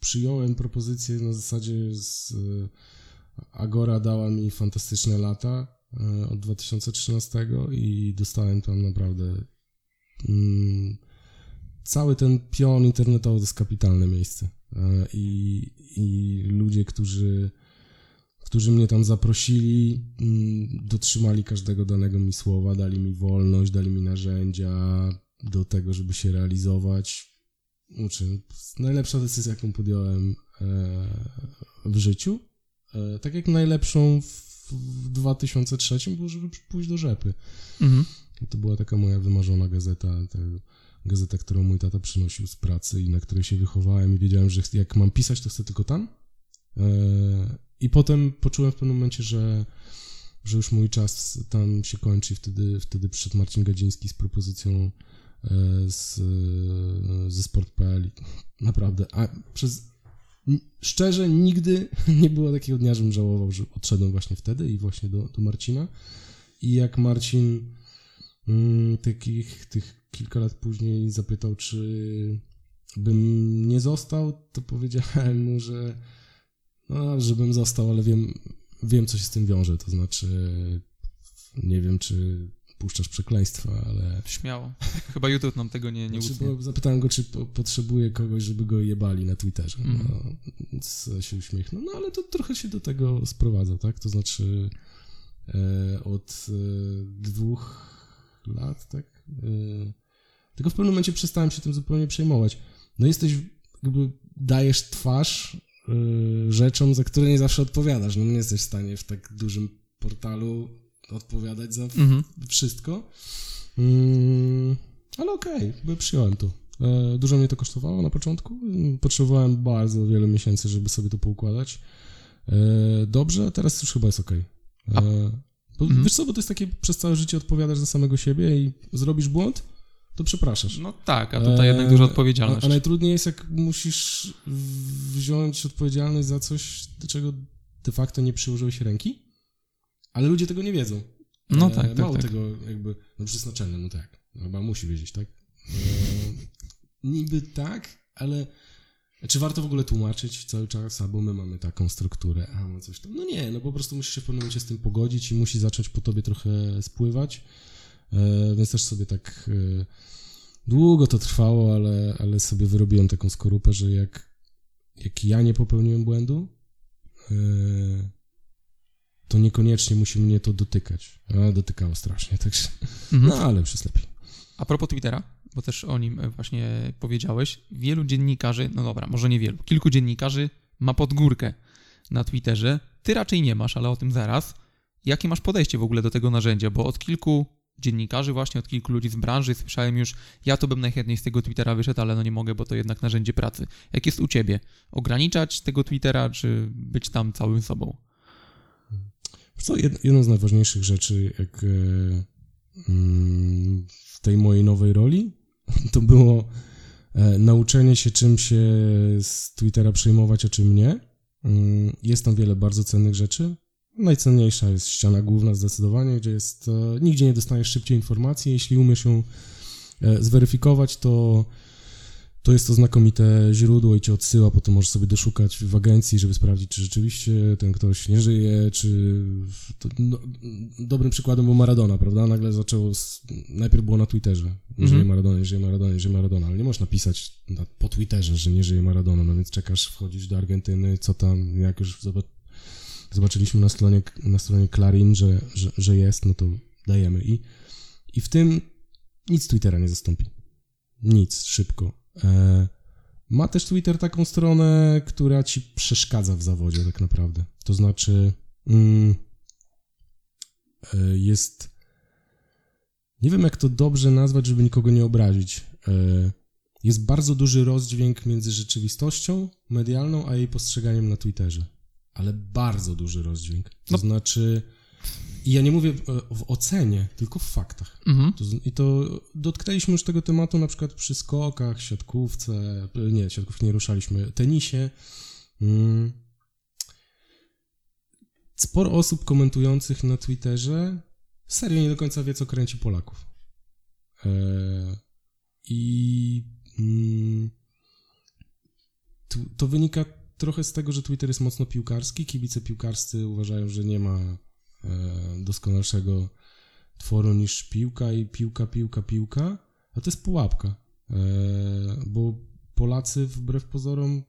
Przyjąłem propozycję na zasadzie z Agora dała mi fantastyczne lata e, od 2013 i dostałem tam naprawdę mm, cały ten pion internetowy to jest kapitalne miejsce. E, I, i ludzie, którzy, którzy mnie tam zaprosili, mm, dotrzymali każdego danego mi słowa, dali mi wolność, dali mi narzędzia do tego, żeby się realizować. Uczę, najlepsza decyzja, jaką podjąłem e, w życiu. E, tak jak najlepszą w 2003 było, żeby pójść do rzepy. Mhm. To była taka moja wymarzona gazeta. gazeta, którą mój tata przynosił z pracy i na której się wychowałem i wiedziałem, że jak mam pisać, to chcę tylko tam. E, I potem poczułem w pewnym momencie, że, że już mój czas tam się kończy i wtedy, wtedy przyszedł Marcin Gadziński z propozycją e, z, ze sport.pl. Naprawdę, a przez szczerze nigdy nie było takiego dnia, żebym żałował, że odszedłem właśnie wtedy i właśnie do, do Marcina. I jak Marcin mm, tych kilka lat później zapytał, czy bym nie został, to powiedziałem mu, że no, żebym został, ale wiem, wiem, co się z tym wiąże. To znaczy, nie wiem, czy puszczasz przekleństwa, ale... Śmiało. Chyba YouTube nam tego nie, nie znaczy, Zapytałem go, czy po, potrzebuje kogoś, żeby go jebali na Twitterze. Mm. No, więc się uśmiechnął. No, ale to trochę się do tego sprowadza, tak? To znaczy e, od e, dwóch lat, tak? E, tylko w pewnym momencie przestałem się tym zupełnie przejmować. No jesteś, jakby dajesz twarz y, rzeczom, za które nie zawsze odpowiadasz. No nie jesteś w stanie w tak dużym portalu odpowiadać za mhm. wszystko. Mm, ale okej, okay, przyjąłem to. E, dużo mnie to kosztowało na początku. Potrzebowałem bardzo wiele miesięcy, żeby sobie to poukładać. E, dobrze, teraz już chyba jest okej. Okay. E, mhm. Wiesz co, bo to jest takie, przez całe życie odpowiadasz za samego siebie i zrobisz błąd, to przepraszasz. No tak, a tutaj jednak duża odpowiedzialność. A, a najtrudniej jest, jak musisz wziąć odpowiedzialność za coś, do czego de facto nie przyłożyłeś ręki, ale ludzie tego nie wiedzą. No e, tak, tak, Mało tak. tego jakby, no przecież naczelny, no tak, no, chyba musi wiedzieć, tak? E, niby tak, ale czy warto w ogóle tłumaczyć cały czas, albo my mamy taką strukturę, a no coś tam. No nie, no po prostu musisz się w pewnym momencie z tym pogodzić i musi zacząć po tobie trochę spływać. E, więc też sobie tak e, długo to trwało, ale, ale sobie wyrobiłem taką skorupę, że jak, jak ja nie popełniłem błędu, e, to niekoniecznie musi mnie to dotykać. A dotykało strasznie, także. Mhm. No ale już jest lepiej. A propos Twittera, bo też o nim właśnie powiedziałeś, wielu dziennikarzy, no dobra, może nie wielu, kilku dziennikarzy ma podgórkę na Twitterze. Ty raczej nie masz, ale o tym zaraz. Jakie masz podejście w ogóle do tego narzędzia? Bo od kilku dziennikarzy, właśnie od kilku ludzi z branży. Słyszałem już, ja to bym najchętniej z tego Twittera wyszedł, ale no nie mogę, bo to jednak narzędzie pracy. Jak jest u ciebie? Ograniczać tego Twittera, czy być tam całym sobą? Co, jedną z najważniejszych rzeczy, jak e, mm, w tej mojej nowej roli, to było e, nauczenie się, czym się z Twittera przejmować, a czym nie. Mm, jest tam wiele bardzo cennych rzeczy. Najcenniejsza jest ściana główna zdecydowanie, gdzie jest, e, nigdzie nie dostajesz szybciej informacji. Jeśli umiesz ją zweryfikować, to, to jest to znakomite źródło i cię odsyła, potem możesz sobie doszukać w agencji, żeby sprawdzić, czy rzeczywiście ten ktoś nie żyje, czy... To, no, dobrym przykładem był Maradona, prawda? Nagle zaczęło, z, najpierw było na Twitterze, nie mhm. żyje Maradona, nie żyje Maradona, nie żyje Maradona, ale nie można pisać na, po Twitterze, że nie żyje Maradona, no więc czekasz, wchodzisz do Argentyny, co tam, jak już zobacz, zobaczyliśmy na stronie, na stronie Clarin, że, że, że jest, no to dajemy. I, I w tym nic Twittera nie zastąpi. Nic, szybko. E, ma też Twitter taką stronę, która ci przeszkadza w zawodzie tak naprawdę. To znaczy mm, e, jest... Nie wiem, jak to dobrze nazwać, żeby nikogo nie obrazić. E, jest bardzo duży rozdźwięk między rzeczywistością medialną, a jej postrzeganiem na Twitterze ale bardzo duży rozdźwięk. To no. znaczy, i ja nie mówię w ocenie, tylko w faktach. Mhm. I to dotknęliśmy już tego tematu na przykład przy skokach, siatkówce, nie, siatkówki nie ruszaliśmy, tenisie. Mm. Sporo osób komentujących na Twitterze serio nie do końca wie, co kręci Polaków. E, I mm, to wynika trochę z tego, że Twitter jest mocno piłkarski. Kibice piłkarscy uważają, że nie ma e, doskonalszego tworu niż piłka i piłka, piłka, piłka, a to jest pułapka, e, bo Polacy wbrew pozorom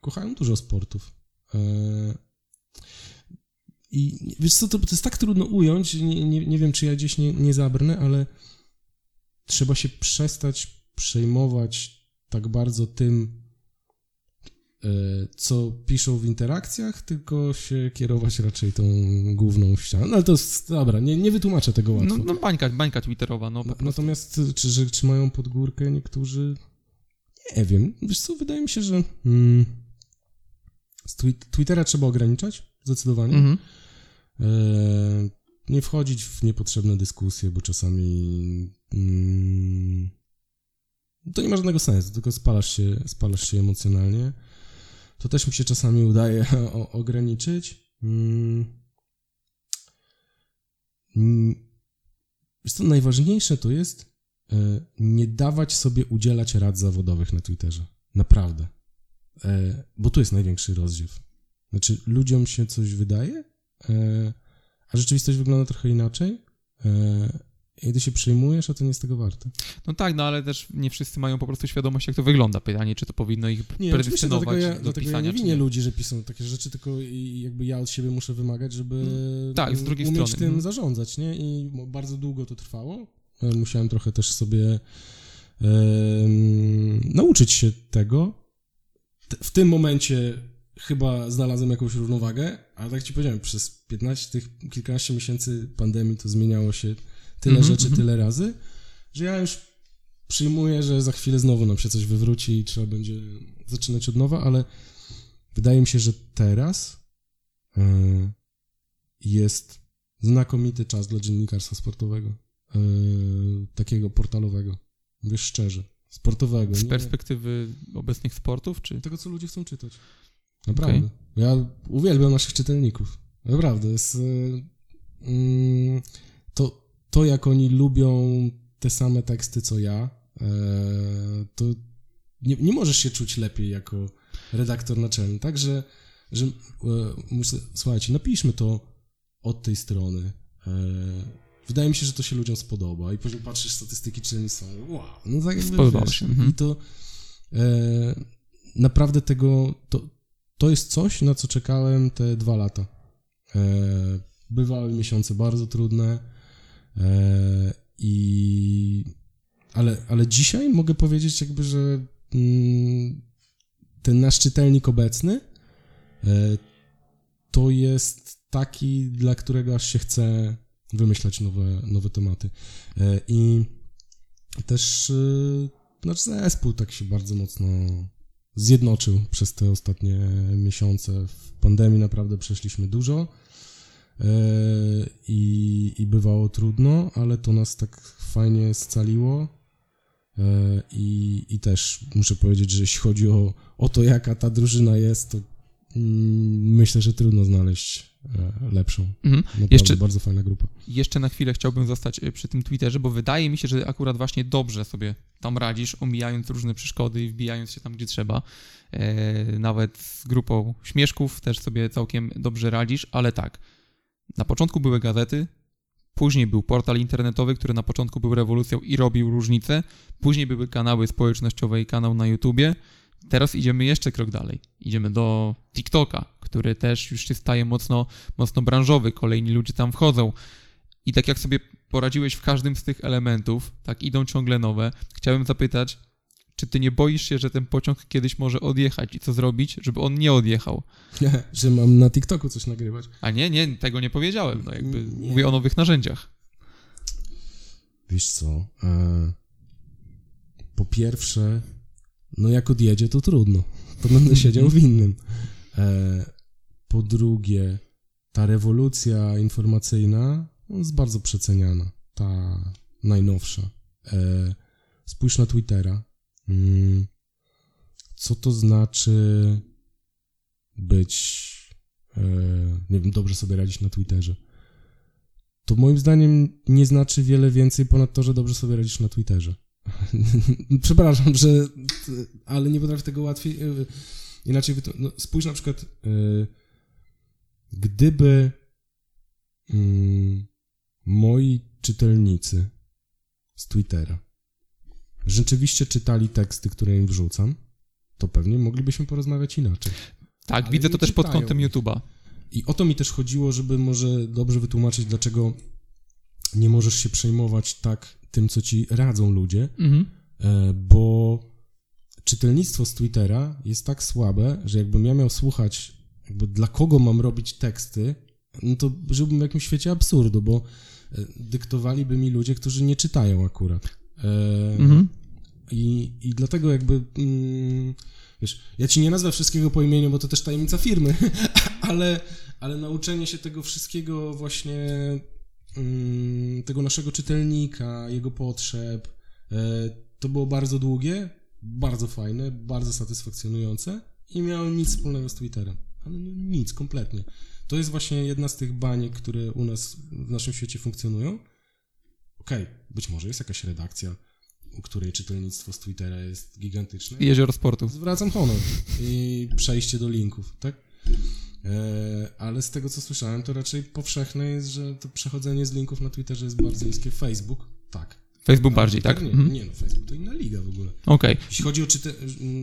kochają dużo sportów. E, I wiesz co, to, to jest tak trudno ująć, nie, nie, nie wiem, czy ja gdzieś nie, nie zabrnę, ale trzeba się przestać przejmować tak bardzo tym, e, co piszą w interakcjach, tylko się kierować raczej tą główną ścianą. No ale to jest, dobra, nie, nie wytłumaczę tego łatwo. No, no bańka, bańka twitterowa, no prostu. Natomiast czy, że, czy mają pod górkę niektórzy? Nie wiem. Wiesz co, wydaje mi się, że mm, z twi- Twittera trzeba ograniczać, zdecydowanie. Mhm. E, nie wchodzić w niepotrzebne dyskusje, bo czasami mm, to nie ma żadnego sensu, tylko spalasz się, spalasz się emocjonalnie. To też mi się czasami udaje ograniczyć. Mm. Mm. Co, najważniejsze to jest e, nie dawać sobie udzielać rad zawodowych na Twitterze. Naprawdę. E, bo tu jest największy rozdziew. Znaczy, ludziom się coś wydaje, e, a rzeczywistość wygląda trochę inaczej. I ty się przejmujesz, a to nie jest tego warte. No tak, no ale też nie wszyscy mają po prostu świadomość, jak to wygląda. Pytanie, czy to powinno ich Nie, oczywiście, dlatego predestynować ja, do dlatego ja pisania, nie czy winię ludzi, że piszą takie rzeczy, tylko i jakby ja od siebie muszę wymagać, żeby Tak, z drugiej umieć strony. tym Mhm. zarządzać, nie? I bardzo długo to trwało. E, Musiałem trochę też sobie em, nauczyć się tego. W tym momencie chyba znalazłem jakąś równowagę, ale tak ci powiedziałem, przez 15, tych kilkanaście miesięcy pandemii to zmieniało się tyle Mhm, rzeczy, mhm. tyle razy, że ja już przyjmuję, że za chwilę znowu nam się coś wywróci i trzeba będzie zaczynać od nowa, ale wydaje mi się, że teraz e, jest znakomity czas dla dziennikarstwa sportowego, e, takiego portalowego, wiesz szczerze, sportowego. Z nie- perspektywy obecnych sportów, czy... tego, co ludzie chcą czytać. Naprawdę. Ja uwielbiam naszych czytelników. Naprawdę. Jest, y, mm, to, to, jak oni lubią te same teksty, co ja, e, to nie, nie możesz się czuć lepiej jako redaktor naczelny. Także, że, e, muszę, słuchajcie, napiszmy to od tej strony. E, wydaje mi się, że to się ludziom spodoba. I później patrzysz statystyki czytelnictwa. Wow, no tak jakby, wiesz, się, mhm. I to naprawdę tego, to, to jest coś, na co czekałem te dwa lata. Bywały miesiące bardzo trudne i ale, ale dzisiaj mogę powiedzieć jakby, że mm, ten nasz czytelnik obecny e, to jest taki, dla którego aż się chce wymyślać nowe, nowe tematy. E, I też e, nasz zespół tak się bardzo mocno zjednoczył przez te ostatnie miesiące. W pandemii naprawdę przeszliśmy dużo e, i, i bywało trudno, ale to nas tak fajnie scaliło. E, I, I też muszę powiedzieć, że jeśli chodzi o, o to, jaka ta drużyna jest, to mm, myślę, że trudno znaleźć e, lepszą. Mhm. Naprawdę Jeszcze- bardzo fajna grupa. Jeszcze na chwilę chciałbym zostać przy tym Twitterze, bo wydaje mi się, że akurat właśnie dobrze sobie tam radzisz, omijając różne przeszkody i wbijając się tam, gdzie trzeba. E, nawet z grupą śmieszków też sobie całkiem dobrze radzisz, ale tak. Na początku były gazety, później był portal internetowy, który na początku był rewolucją i robił różnicę, później były kanały społecznościowe i kanał na YouTubie. Teraz idziemy jeszcze krok dalej. Idziemy do TikToka, który też już się staje mocno, mocno branżowy. Kolejni ludzie tam wchodzą. I tak jak sobie poradziłeś w każdym z tych elementów, tak idą ciągle nowe, chciałem zapytać, czy ty nie boisz się, że ten pociąg kiedyś może odjechać i co zrobić, żeby on nie odjechał? że mam na TikToku coś nagrywać. A nie, nie, tego nie powiedziałem. No jakby Nie. mówię o nowych narzędziach. Wiesz co? E, po pierwsze, no jak odjedzie, to trudno. To będę siedział w innym. E, po drugie, ta rewolucja informacyjna no, jest bardzo przeceniana. Ta najnowsza. E, spójrz na Twittera. Mm, co to znaczy być, e, nie wiem, dobrze sobie radzić na Twitterze? to moim zdaniem nie znaczy wiele więcej ponad to, że dobrze sobie radzisz na Twitterze. Przepraszam, że. Ale nie potrafię tego łatwiej. y, Inaczej. No, spójrz na przykład. y, Gdyby mm, moi czytelnicy z Twittera rzeczywiście czytali teksty, które im wrzucam, to pewnie moglibyśmy porozmawiać inaczej. Tak, Ale widzę to też pod czytają kątem ich. YouTube'a. I o to mi też chodziło, żeby może dobrze wytłumaczyć, dlaczego nie możesz się przejmować tak tym, co ci radzą ludzie, Mhm. e, bo czytelnictwo z Twittera jest tak słabe, że jakbym ja miał słuchać, jakby dla kogo mam robić teksty, no to żyłbym w jakimś świecie absurdu, bo e, dyktowaliby mi ludzie, którzy nie czytają akurat. E, Mhm. I, I dlatego jakby, mm, wiesz, ja ci nie nazwę wszystkiego po imieniu, bo to też tajemnica firmy, ale, ale nauczenie się tego wszystkiego właśnie, mm, tego naszego czytelnika, jego potrzeb, e, to było bardzo długie, bardzo fajne, bardzo satysfakcjonujące i miało nic wspólnego z Twitterem. Ale no nic, kompletnie. To jest właśnie jedna z tych baniek, które u nas w naszym świecie funkcjonują. Okej, być może jest jakaś redakcja, której czytelnictwo z Twittera jest gigantyczne. Jezioro sportu. Zwracam honor i przejście do linków, tak? E, ale z tego co słyszałem, to raczej powszechne jest, że to przechodzenie z linków na Twitterze jest bardzo niskie. Facebook, tak. Facebook A bardziej, tak? Nie, Mhm. nie, no Facebook to inna liga w ogóle. Okej. Jeśli chodzi o czyte,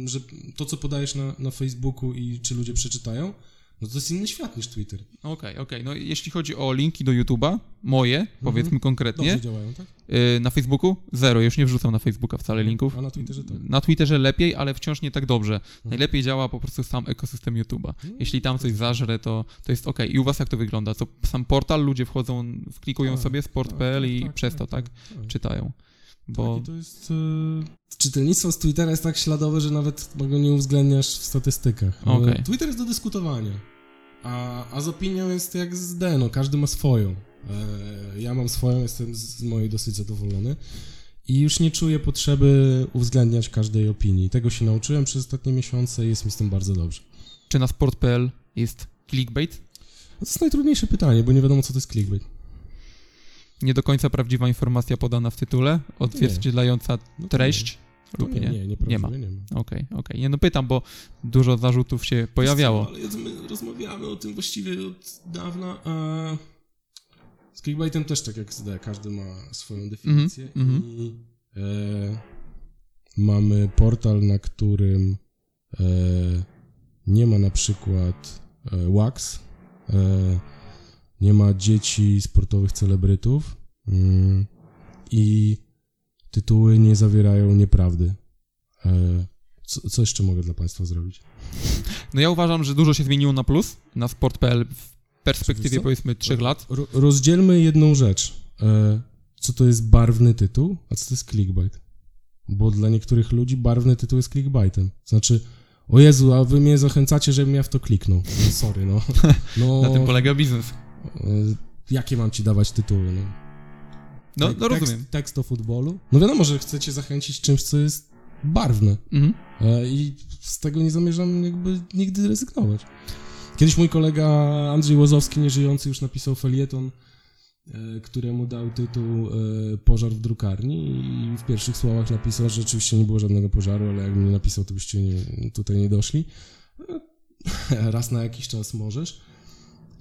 że to, co podajesz na, na Facebooku i czy ludzie przeczytają, no to jest inny świat niż Twitter. Okej, okej. No jeśli chodzi o linki do YouTube'a, moje, powiedzmy konkretnie, Dobrze działają, tak? yy, na Facebooku zero, już nie wrzucam na Facebooka wcale linków. A na Twitterze tak. Na Twitterze lepiej, ale wciąż nie tak dobrze. Najlepiej działa po prostu sam ekosystem YouTube'a. Jeśli tam coś zażre, to, to jest ok. I u was jak to wygląda? To sam portal, ludzie wchodzą, wklikują Tak, sobie sport.pl tak, i tak, przez tak, to, tak, tak. czytają. Bo Tak, to jest... E... Czytelnictwo z Twittera jest tak śladowe, że nawet go nie uwzględniasz w statystykach. No, Okej. Twitter jest do dyskutowania, a, a z opinią jest jak z D, no każdy ma swoją. E, ja mam swoją, jestem z mojej dosyć zadowolony i już nie czuję potrzeby uwzględniać każdej opinii. Tego się nauczyłem przez ostatnie miesiące i jest mi z tym bardzo dobrze. czy na sport.pl jest clickbait? No to jest najtrudniejsze pytanie, bo nie wiadomo, co to jest clickbait. Nie do końca prawdziwa informacja podana w tytule, odzwierciedlająca No treść lub nie, nie? nie, nie, Nie ma. Okej, okej. Nie no pytam, bo dużo zarzutów się pojawiało. Co, ale my rozmawiamy o tym właściwie od dawna, a z clickbaitem też tak jak z D, każdy ma swoją definicję Mhm, i e, mamy portal, na którym e, nie ma na przykład e, wax, e, nie ma dzieci sportowych celebrytów mm, i tytuły nie zawierają nieprawdy. E, co, co jeszcze mogę dla Państwa zrobić? No ja uważam, że dużo się zmieniło na plus, na sport.pl w perspektywie powiedzmy trzech lat. Ro- rozdzielmy jedną rzecz. E, co to jest barwny tytuł, a co to jest clickbait? Bo dla niektórych ludzi barwny tytuł jest clickbaitem. Znaczy, o Jezu, a wy mnie zachęcacie, żebym ja w to kliknął. No, sorry, no. no Na tym polega biznes. E, jakie mam ci dawać tytuły, no? No, no tekst, rozumiem. Tekst o futbolu? No wiadomo, że chcecie zachęcić czymś, co jest barwne. Mhm. E, I z tego nie zamierzam jakby nigdy rezygnować. Kiedyś mój kolega Andrzej Łozowski, nieżyjący, już napisał felieton, e, któremu dał tytuł e, Pożar w drukarni i w pierwszych słowach napisał, że rzeczywiście nie było żadnego pożaru, ale jakbym nie napisał, to byście nie, tutaj nie doszli. Raz na jakiś czas możesz.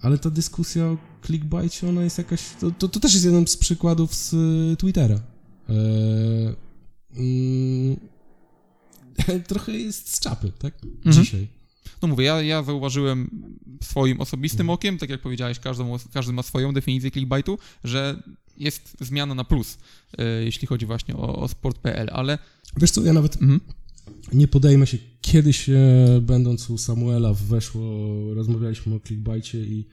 Ale ta dyskusja o clickbaicie, ona jest jakaś... To, to, to też jest jeden z przykładów z e, Twittera. E, mm, trochę jest z czapy, tak? Mhm. Dzisiaj. No mówię, ja, ja zauważyłem swoim osobistym Mhm. okiem, tak jak powiedziałeś, każdy, każdy ma swoją definicję clickbaitu, że jest zmiana na plus, e, jeśli chodzi właśnie o, o sport.pl, ale Wiesz co, ja nawet mhm. Nie podejmę się. Kiedyś, e, będąc u Samuela, weszło, rozmawialiśmy o clickbaicie i,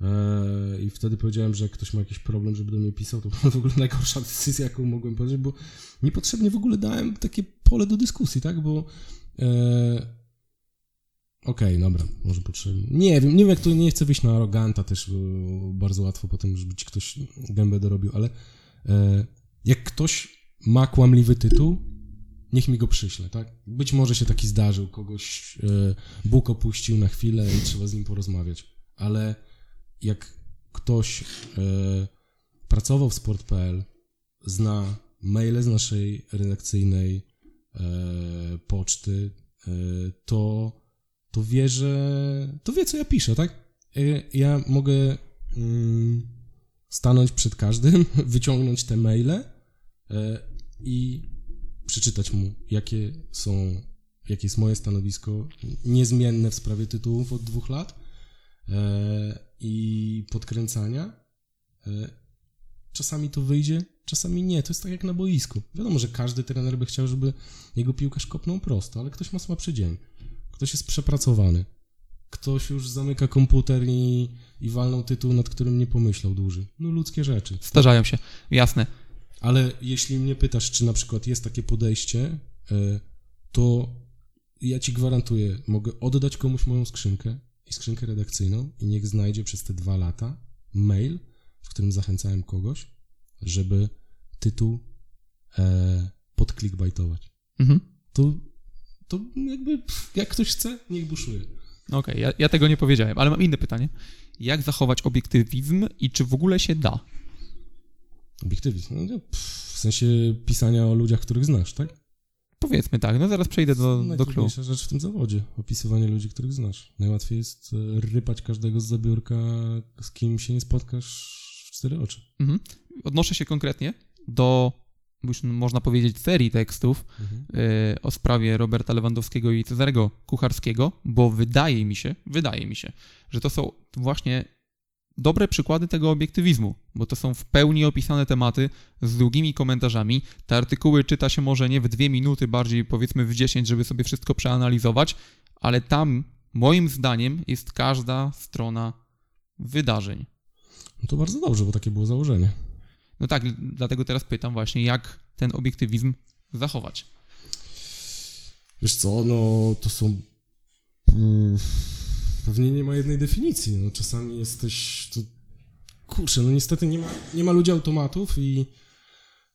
e, i wtedy powiedziałem, że jak ktoś ma jakiś problem, żeby do mnie pisał, to była w ogóle najgorsza decyzja, jaką mogłem podjąć, bo niepotrzebnie w ogóle dałem takie pole do dyskusji, tak? Bo e, Okej, dobra, może potrzebnie. Nie wiem, nie wiem jak to, nie chcę wyjść na aroganta też, bardzo łatwo potem, żeby ci ktoś gębę dorobił, ale e, jak ktoś ma kłamliwy tytuł, niech mi go przyśle, tak? Być może się taki zdarzył, kogoś e, Bóg opuścił na chwilę i trzeba z nim porozmawiać, ale jak ktoś e, pracował w sport.pl, zna maile z naszej redakcyjnej e, poczty, to, to wie, że to wie, co ja piszę, tak? Ja mogę mm, stanąć przed każdym, wyciągnąć te maile i przeczytać mu, jakie są, jakie jest moje stanowisko niezmienne w sprawie tytułów od dwóch lat e, i podkręcania. E, czasami to wyjdzie, czasami nie. To jest tak jak na boisku. Wiadomo, że każdy trener by chciał, żeby jego piłkarz kopnął prosto, ale ktoś ma słabszy dzień. Ktoś jest przepracowany. Ktoś już zamyka komputer i, i walnął tytuł, nad którym nie pomyślał dłużej. No ludzkie rzeczy. Zdarzają się, jasne. Ale jeśli mnie pytasz, czy na przykład jest takie podejście, e, to ja ci gwarantuję, mogę oddać komuś moją skrzynkę i skrzynkę redakcyjną i niech znajdzie przez te dwa lata mail, w którym zachęcałem kogoś, żeby tytuł e, podklikbajtować. Mhm. To, to jakby, jak ktoś chce, niech buszuje. Okej, okay, ja, ja tego nie powiedziałem, ale mam inne pytanie. Jak zachować obiektywizm i czy w ogóle się da? Obiektywizm? No, w sensie pisania o ludziach, których znasz, tak? Powiedzmy tak, no zaraz przejdę do, do klubu. Najtrudniejsza rzecz w tym zawodzie, opisywanie ludzi, których znasz. Najłatwiej jest e, rypać każdego z zabiórka, z kim się nie spotkasz w cztery oczy. Mhm. Odnoszę się konkretnie do, już można powiedzieć, serii tekstów mhm. y, o sprawie Roberta Lewandowskiego i Cezarego Kucharskiego, bo wydaje mi się, wydaje mi się, że to są właśnie dobre przykłady tego obiektywizmu, bo to są w pełni opisane tematy z długimi komentarzami. Te artykuły czyta się może nie w dwie minuty, bardziej powiedzmy w dziesięć, żeby sobie wszystko przeanalizować, ale tam moim zdaniem jest każda strona wydarzeń. No to bardzo dobrze, bo takie było założenie. No tak, dlatego teraz pytam właśnie, jak ten obiektywizm zachować. Wiesz co, no to są mm, pewnie nie ma jednej definicji. No, czasami jesteś. To... Kurczę, no niestety nie ma, nie ma ludzi automatów i.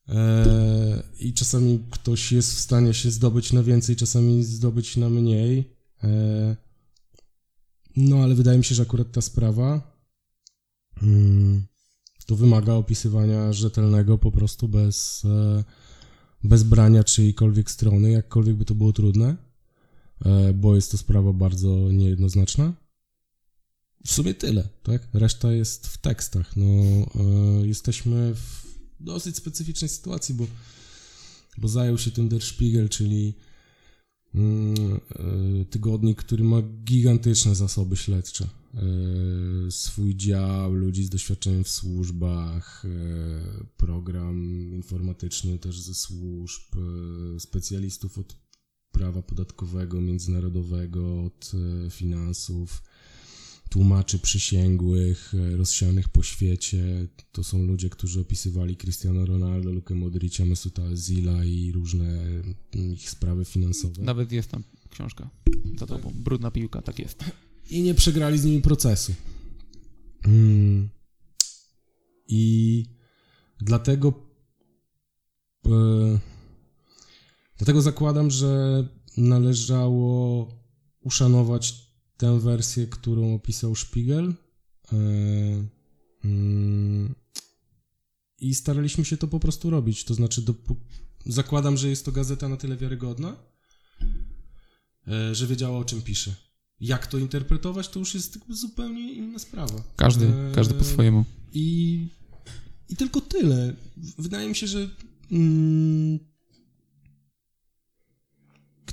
E, I czasami ktoś jest w stanie się zdobyć na więcej, czasami zdobyć na mniej. E, no ale wydaje mi się, że akurat ta sprawa mm, to wymaga opisywania rzetelnego po prostu bez, e, bez brania czyjejkolwiek strony, jakkolwiek by to było trudne. E, bo jest to sprawa bardzo niejednoznaczna. W sumie tyle, tak? Reszta jest w tekstach. No, e, jesteśmy w dosyć specyficznej sytuacji, bo, bo zajął się tym Der Spiegel, czyli mm, e, tygodnik, który ma gigantyczne zasoby śledcze. Swój dział, ludzi z doświadczeniem w służbach, program informatyczny też ze służb, specjalistów od prawa podatkowego, międzynarodowego, od e, finansów, tłumaczy przysięgłych, e, rozsianych po świecie. To są ludzie, którzy opisywali Cristiano Ronaldo, Lukę Modric'a, Mesuta Özila i różne mm, ich sprawy finansowe. Nawet jest tam książka za tobą. Tak. Brudna piłka, tak jest. I nie przegrali z nimi procesu. Mm. I dlatego e, Dlatego zakładam, że należało uszanować tę wersję, którą opisał Spiegel. E, mm, I staraliśmy się to po prostu robić. To znaczy, zakładam, że jest to gazeta na tyle wiarygodna, e, że wiedziała o czym pisze. Jak to interpretować, to już jest zupełnie inna sprawa. Każdy, e, każdy po swojemu. I, I tylko tyle. Wydaje mi się, że mm,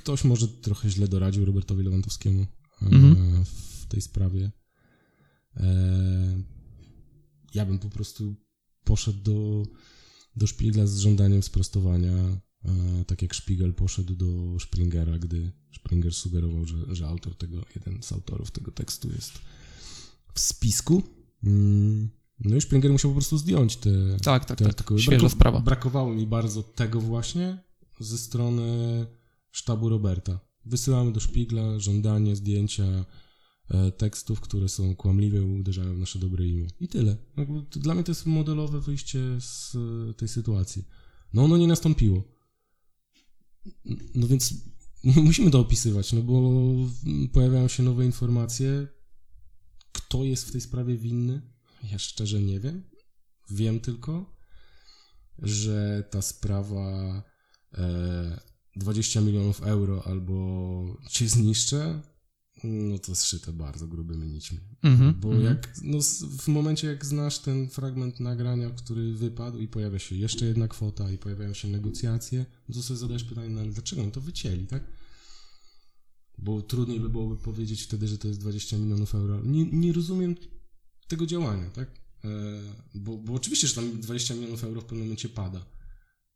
ktoś może trochę źle doradził Robertowi Lewandowskiemu e, mhm. w tej sprawie. E, ja bym po prostu poszedł do, do Szpigla z żądaniem sprostowania, e, tak jak Szpigel poszedł do Springera, gdy Springer sugerował, że, że autor tego, jeden z autorów tego tekstu jest w spisku. Mm, no i Springer musiał po prostu zdjąć te, tak, tak, te tak. artykuły. Świeża Brako sprawa. Brakowało mi bardzo tego właśnie ze strony sztabu Roberta. Wysyłamy do szpigla żądanie, zdjęcia e, tekstów, które są kłamliwe i uderzają w nasze dobre imię. I tyle. Dla mnie to jest modelowe wyjście z e, tej sytuacji. No ono nie nastąpiło. No więc musimy to opisywać, no bo pojawiają się nowe informacje. Kto jest w tej sprawie winny? Ja szczerze nie wiem. Wiem tylko, że ta sprawa e, 20 milionów euro albo cię zniszczę, no to zszyte bardzo grubymi nićmi. Mm-hmm, Bo mm-hmm. jak, no w momencie jak znasz ten fragment nagrania, który wypadł i pojawia się jeszcze jedna kwota i pojawiają się negocjacje, no to sobie zadajesz pytanie, no ale dlaczego oni to wycięli, tak? Bo trudniej by byłoby powiedzieć wtedy, że to jest 20 milionów euro. Nie, nie rozumiem tego działania, tak? e, bo, bo oczywiście, że tam 20 milionów euro w pewnym momencie pada,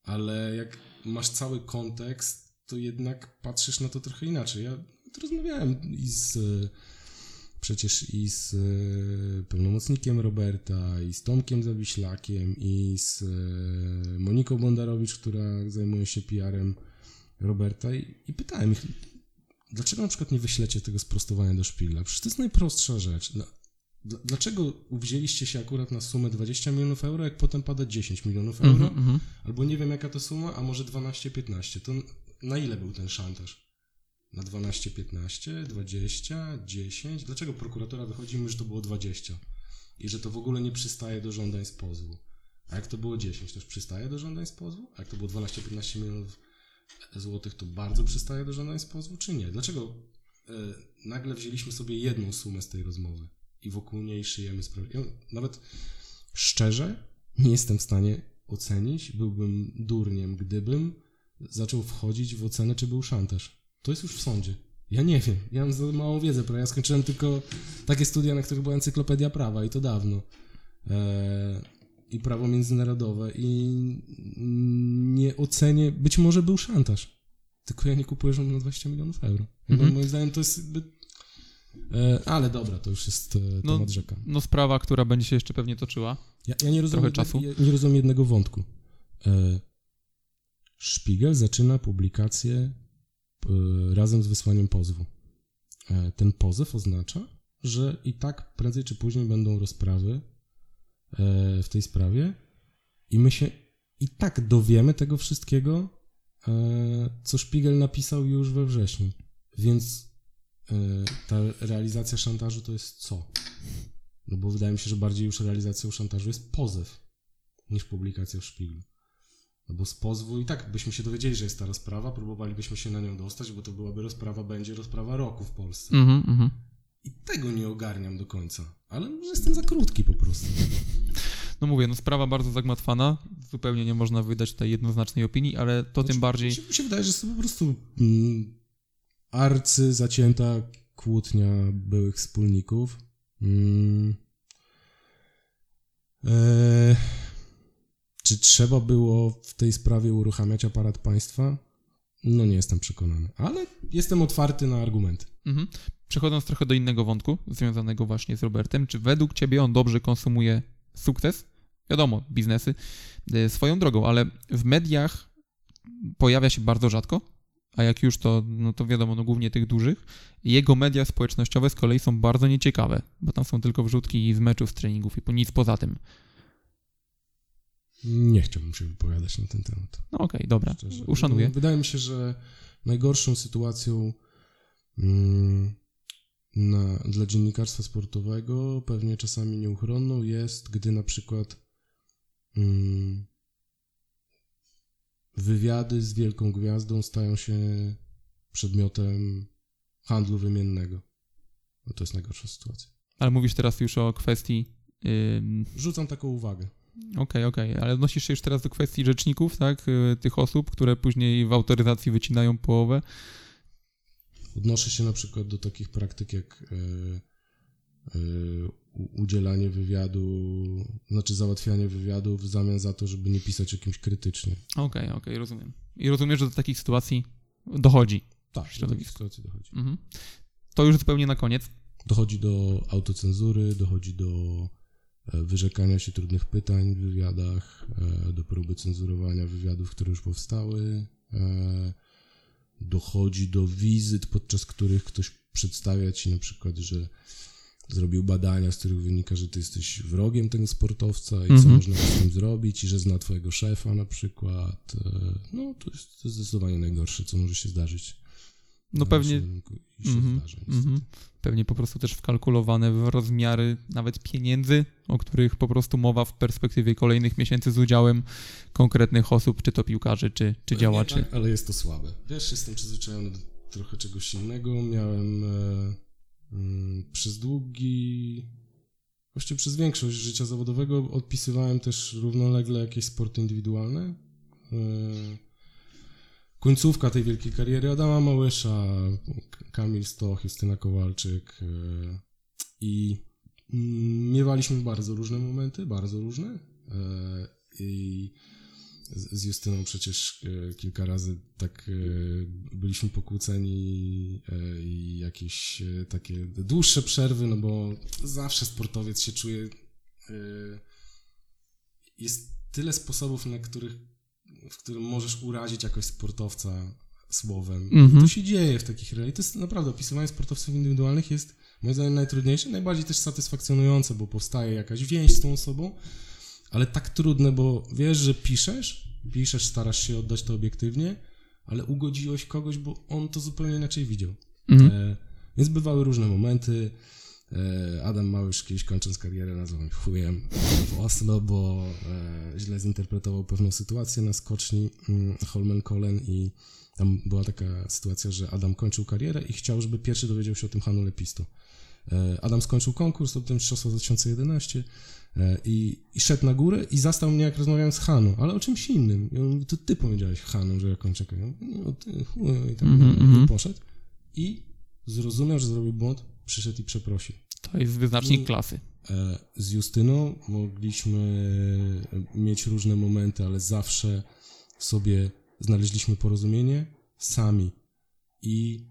ale jak masz cały kontekst, to jednak patrzysz na to trochę inaczej. Ja rozmawiałem i z przecież i z e, pełnomocnikiem Roberta, i z Tomkiem Zawiślakiem, i z e, Moniką Bondarowicz, która zajmuje się PR-em Roberta i, i pytałem ich, dlaczego na przykład nie wyślecie tego sprostowania do szpila? Przecież to jest najprostsza rzecz. Dlaczego wzięliście się akurat na sumę 20 milionów euro, jak potem pada 10 milionów euro? Mm -hmm. Albo nie wiem jaka to suma, a może 12-15. To na ile był ten szantaż? na 12, 15, 20, 10. Dlaczego prokuratora wychodzi mi, że to było 20 i że to w ogóle nie przystaje do żądań z pozwu? A jak to było 10, to już przystaje do żądań z pozwu? A jak to było 12-15 milionów złotych, to bardzo przystaje do żądań z pozwu, czy nie? Dlaczego e, nagle wzięliśmy sobie jedną sumę z tej rozmowy i wokół niej szyjemy? Ja nawet szczerze nie jestem w stanie ocenić, byłbym durniem, gdybym zaczął wchodzić w ocenę, czy był szantaż. To jest już w sądzie. Ja nie wiem, ja mam za małą wiedzę prawa. Ja skończyłem tylko takie studia, na których była encyklopedia prawa i to dawno. Eee, I prawo międzynarodowe i nie ocenię, być może był szantaż. Tylko ja nie kupuję rządu na 20 milionów euro. Mhm. Moim zdaniem to jest ale dobra, to już jest e, temat no, rzeka. No sprawa, która będzie się jeszcze pewnie toczyła. Ja, ja nie rozumiem, Trochę czasu. Ja nie rozumiem jednego wątku. E, Szpigel zaczyna publikację E, razem z wysłaniem pozwu. E, ten pozew oznacza, że i tak prędzej czy później będą rozprawy e, w tej sprawie i my się i tak dowiemy tego wszystkiego, co Szpigel napisał już we wrześniu. Więc ta realizacja szantażu to jest co? No bo wydaje mi się, że bardziej już realizacją szantażu jest pozew niż publikacja w Szpiglu. No bo z pozwu i tak byśmy się dowiedzieli, że jest ta rozprawa, próbowalibyśmy się na nią dostać, bo to byłaby rozprawa, będzie rozprawa roku w Polsce. Mm -hmm. I tego nie ogarniam do końca, ale może jestem za krótki po prostu. No mówię, no sprawa bardzo zagmatwana, zupełnie nie można wydać tutaj jednoznacznej opinii, ale to znaczy, tym bardziej... Mi się, mi się wydaje, że jest to po prostu mm, arcy zacięta kłótnia byłych wspólników. Mm. Eee czy trzeba było w tej sprawie uruchamiać aparat państwa? No nie jestem przekonany, ale jestem otwarty na argumenty. Mhm. Przechodząc trochę do innego wątku, związanego właśnie z Robertem, czy według Ciebie on dobrze konsumuje sukces? Wiadomo, biznesy e, swoją drogą, ale w mediach pojawia się bardzo rzadko, a jak już to, no to wiadomo, no głównie tych dużych. Jego media społecznościowe z kolei są bardzo nieciekawe, bo tam są tylko wrzutki z meczów, z treningów i nic poza tym. Nie chciałbym się wypowiadać na ten temat. No okej, okay, dobra, Szczerze. uszanuję. Wydaje mi się, że najgorszą sytuacją mm, na, dla dziennikarstwa sportowego, pewnie czasami nieuchronną, jest, gdy na przykład mm, wywiady z wielką gwiazdą stają się przedmiotem handlu wymiennego. No to jest najgorsza sytuacja. Ale mówisz teraz już o kwestii. Yy... Rzucam taką uwagę. Okej, okay, okej, okay. ale odnosisz się już teraz do kwestii rzeczników, tak? Y, tych osób, które później w autoryzacji wycinają połowę. Odnoszę się na przykład do takich praktyk jak e, udzielanie wywiadu, znaczy załatwianie wywiadu w zamian za to, żeby nie pisać o kimś krytycznie. Okej, okay, okej, okay, rozumiem. I rozumiesz, że do takich sytuacji dochodzi. Tak, do takich sytuacji dochodzi. Mhm. To już zupełnie na koniec. Dochodzi do autocenzury, dochodzi do E, wyrzekania się trudnych pytań w wywiadach, e, do próby cenzurowania wywiadów, które już powstały. E, dochodzi do wizyt, podczas których ktoś przedstawia ci na przykład, że zrobił badania, z których wynika, że ty jesteś wrogiem tego sportowca i co mhm. można z tym zrobić, i że zna twojego szefa na przykład. No, to jest, to jest zdecydowanie najgorsze, co może się zdarzyć. No pewnie. Mm -hmm, pewnie po prostu też wkalkulowane w rozmiary nawet pieniędzy, o których po prostu mowa w perspektywie kolejnych miesięcy z udziałem konkretnych osób, czy to piłkarzy, czy, czy działaczy. Tak, ale jest to słabe. Wiesz, jestem przyzwyczajony do trochę czegoś innego. Miałem e, przez długi, właściwie przez większość życia zawodowego odpisywałem też równolegle jakieś sporty indywidualne. E, końcówka tej wielkiej kariery Adama Małysza, Kamil Stoch, Justyna Kowalczyk e, i mm, miewaliśmy bardzo różne momenty, bardzo różne. E, I z Justyną przecież e, kilka razy tak e, byliśmy pokłóceni e, i jakieś takie dłuższe przerwy, no bo zawsze sportowiec się czuje. Jest tyle sposobów, na których, w którym możesz urazić jakoś sportowca słowem. Mhm. To się dzieje w takich relacjach. To jest naprawdę opisywanie sportowców indywidualnych jest moim zdaniem najtrudniejsze, najbardziej też satysfakcjonujące, bo powstaje jakaś więź z tą osobą, ale tak trudne, bo wiesz, że piszesz, piszesz, starasz się oddać to obiektywnie, ale ugodziłeś kogoś, bo on to zupełnie inaczej widział. Mhm. E, więc bywały różne momenty. E, Adam Małysz kiedyś kończąc karierę nazwał mnie chujem w Oslo, bo e, źle zinterpretował pewną sytuację na skoczni mm, Holmen Kolen i tam była taka sytuacja, że Adam kończył karierę i chciał, żeby pierwszy dowiedział się o tym Hanu Lepisto. E, Adam skończył konkurs, potem mistrzostwo 2011 e, i, i szedł na górę i zastał mnie, jak rozmawiałem z Haną, ale o czymś innym. I on mówi, to ty powiedziałeś Hanu, że ja kończę. Ja mówię, No ty, chuj, i tak Mhm, dalej. mhm. Poszedł i zrozumiał, że zrobił błąd, przyszedł i przeprosił. To jest wyznacznik I- klasy. E, Z Justyną mogliśmy mieć różne momenty, ale zawsze sobie znaleźliśmy porozumienie sami. I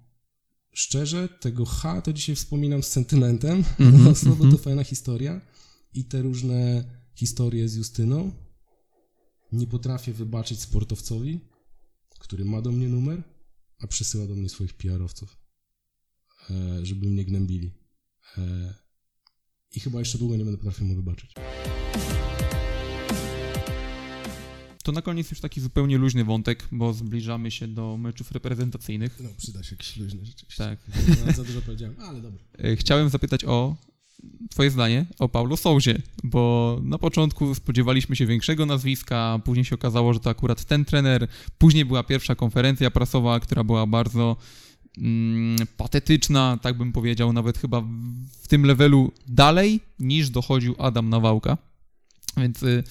szczerze, tego H to dzisiaj wspominam z sentymentem, Mhm, no, słowo mhm. to fajna historia. I te różne historie z Justyną nie potrafię wybaczyć sportowcowi, który ma do mnie numer, a przysyła do mnie swoich PR-owców, e, żeby mnie gnębili. E, I chyba jeszcze długo nie będę potrafił mu wybaczyć. To na koniec już taki zupełnie luźny wątek, bo zbliżamy się do meczów reprezentacyjnych. No, przyda się jakiś luźny rzeczywiście. Tak. No, za dużo powiedziałem, ale dobra. E, Chciałem zapytać o Twoje zdanie o Paulo Souzie, bo na początku spodziewaliśmy się większego nazwiska, później się okazało, że to akurat ten trener. Później była pierwsza konferencja prasowa, która była bardzo mm, patetyczna, tak bym powiedział, nawet chyba w- w tym levelu dalej niż dochodził Adam Nawałka. Więc y,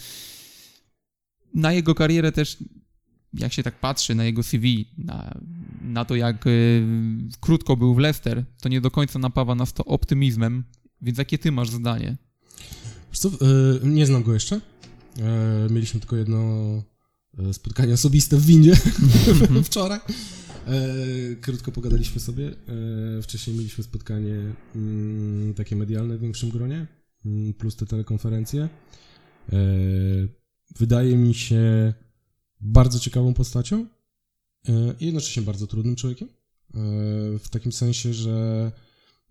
na jego karierę też, jak się tak patrzy na jego CV, na, na to jak y, krótko był w Leicester, to nie do końca napawa nas to optymizmem. Więc jakie ty masz zdanie? Co, e, nie znam go jeszcze. E, mieliśmy tylko jedno e, spotkanie osobiste w windzie wczoraj. E, krótko pogadaliśmy sobie. E, wcześniej mieliśmy spotkanie mm, takie medialne w większym gronie, mm, plus te telekonferencje. Wydaje mi się bardzo ciekawą postacią e, i jednocześnie bardzo trudnym człowiekiem. E, w takim sensie, że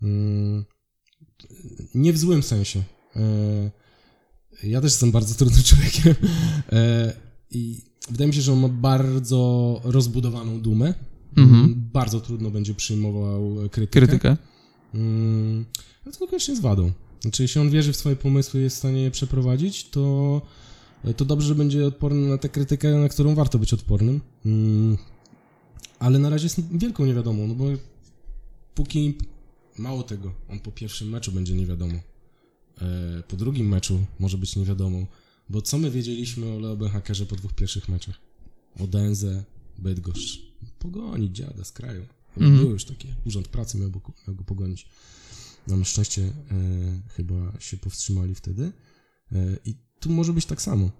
mm, nie w złym sensie. E, Ja też jestem bardzo trudnym człowiekiem. I wydaje mi się, że on ma bardzo rozbudowaną dumę. Mhm. Bardzo trudno będzie przyjmował krytykę. Krytykę? Mm, ale to niekoniecznie jest wadą. Znaczy, jeśli on wierzy w swoje pomysły i jest w stanie je przeprowadzić, to, to dobrze, że będzie odporny na tę krytykę, na którą warto być odpornym. Mm, ale na razie jest wielką niewiadomą, no bo póki mało tego, on po pierwszym meczu będzie niewiadomą. E, po drugim meczu może być niewiadomą, bo co my wiedzieliśmy o Leo Benhakerze po dwóch pierwszych meczach? O Denze, Bydgoszcz. Pogonić dziada z kraju. Mhm. Było już takie, urząd pracy miał, go- miał go pogonić. Na szczęście e, chyba się powstrzymali wtedy. E, I tu może być tak samo.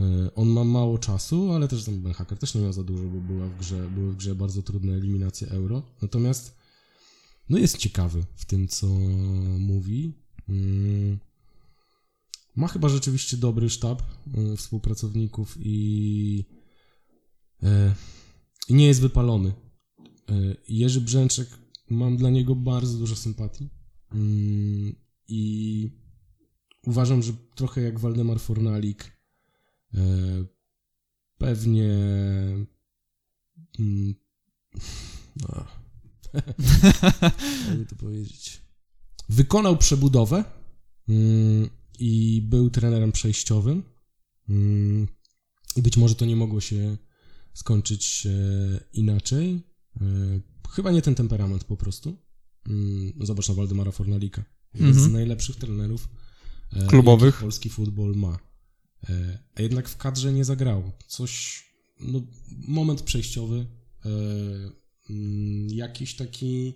E, on ma mało czasu, ale też ten Hacker też nie miał za dużo, bo była w grze, były w grze bardzo trudne eliminacje euro. Natomiast no jest ciekawy w tym, co mówi. Mm. Ma chyba rzeczywiście dobry sztab y, współpracowników i, e, i nie jest wypalony. E, Jerzy Brzęczek, mam dla niego bardzo dużo sympatii Mm, i uważam, że trochę jak Waldemar Fornalik e, pewnie mm, no, jakby to powiedzieć wykonał przebudowę mm, i był trenerem przejściowym mm, i być może to nie mogło się skończyć e, inaczej. E, chyba nie ten temperament po prostu. No zobacz na Waldemara Fornalika. Jeden Mhm. z najlepszych trenerów Klubowych. jakich polski futbol ma. E, a jednak w kadrze nie zagrało. Coś, no, moment przejściowy, e, mm, jakiś taki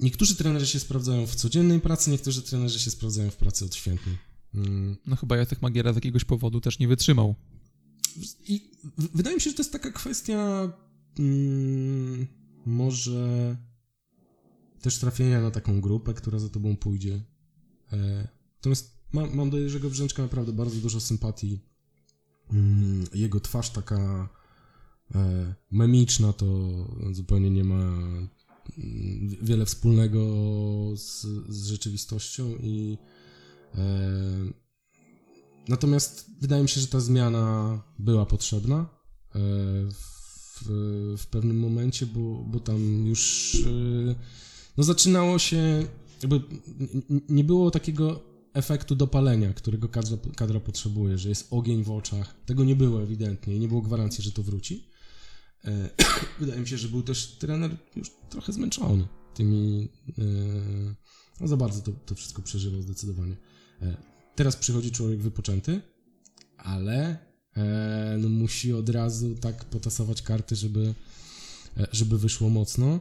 niektórzy trenerzy się sprawdzają w codziennej pracy, niektórzy trenerzy się sprawdzają w pracy odświętnej. Mm. No chyba Jacek Magiera z jakiegoś powodu też nie wytrzymał. I wydaje mi się, że to jest taka kwestia mm, może też trafienia na taką grupę, która za tobą pójdzie. E, natomiast mam, mam do Jerzego Brzęczka naprawdę bardzo dużo sympatii. Mm, jego twarz taka e, memiczna to zupełnie nie ma mm, wiele wspólnego z, z rzeczywistością i e, Natomiast wydaje mi się, że ta zmiana była potrzebna e, w, w pewnym momencie, bo, bo tam już e, no zaczynało się, jakby nie było takiego efektu dopalenia, którego kadra, kadra potrzebuje, że jest ogień w oczach. Tego nie było ewidentnie i nie było gwarancji, że to wróci. E, Wydaje mi się, że był też trener już trochę zmęczony tymi. e, No za bardzo to, to wszystko przeżywał zdecydowanie. E, Teraz przychodzi człowiek wypoczęty, ale no musi od razu tak potasować karty, żeby, żeby wyszło mocno.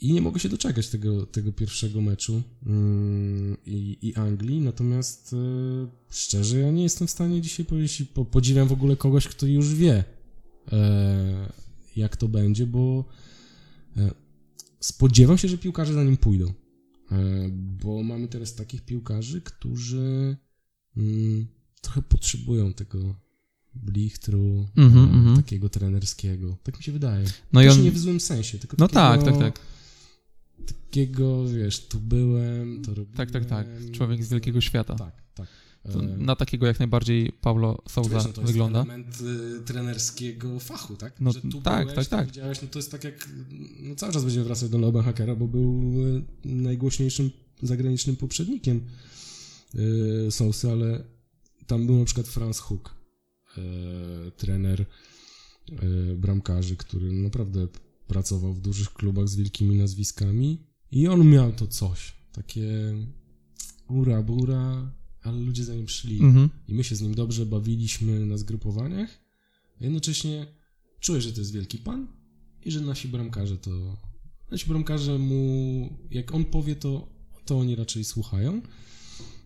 I nie mogę się doczekać tego, tego pierwszego meczu mm, i, i Anglii. Natomiast e, szczerze, ja nie jestem w stanie dzisiaj powiedzieć, i po, podziwiam w ogóle kogoś, kto już wie, e, jak to będzie, bo e, spodziewam się, że piłkarze za nim pójdą. Bo mamy teraz takich piłkarzy, którzy mm, trochę potrzebują tego blichtru, e, mhm. takiego trenerskiego. Tak mi się wydaje. No i Też on... nie w złym sensie, tylko No takiego, tak, tak, tak. Takiego, wiesz, tu byłem, to robiłem. Tak, tak, tak. Człowiek z wielkiego świata. Tak, tak. To na takiego jak najbardziej Paulo Souza wiesz, no to jest wygląda. element y, trenerskiego fachu, tak? No że tu tak, byłeś, tak, tak. Widziałeś, no to jest tak jak, no cały czas będziemy wracać do Loben Hackera, bo był y, najgłośniejszym zagranicznym poprzednikiem y, Sousy, ale tam był na przykład Franz Hook, y, trener y, bramkarzy, który naprawdę pracował w dużych klubach z wielkimi nazwiskami i on miał to coś, takie ura, bura, ale ludzie za nim szli. Mhm. I my się z nim dobrze bawiliśmy na zgrupowaniach. A jednocześnie czuję, że to jest wielki pan i że nasi bramkarze to. Nasi bramkarze mu, jak on powie, to, to oni raczej słuchają.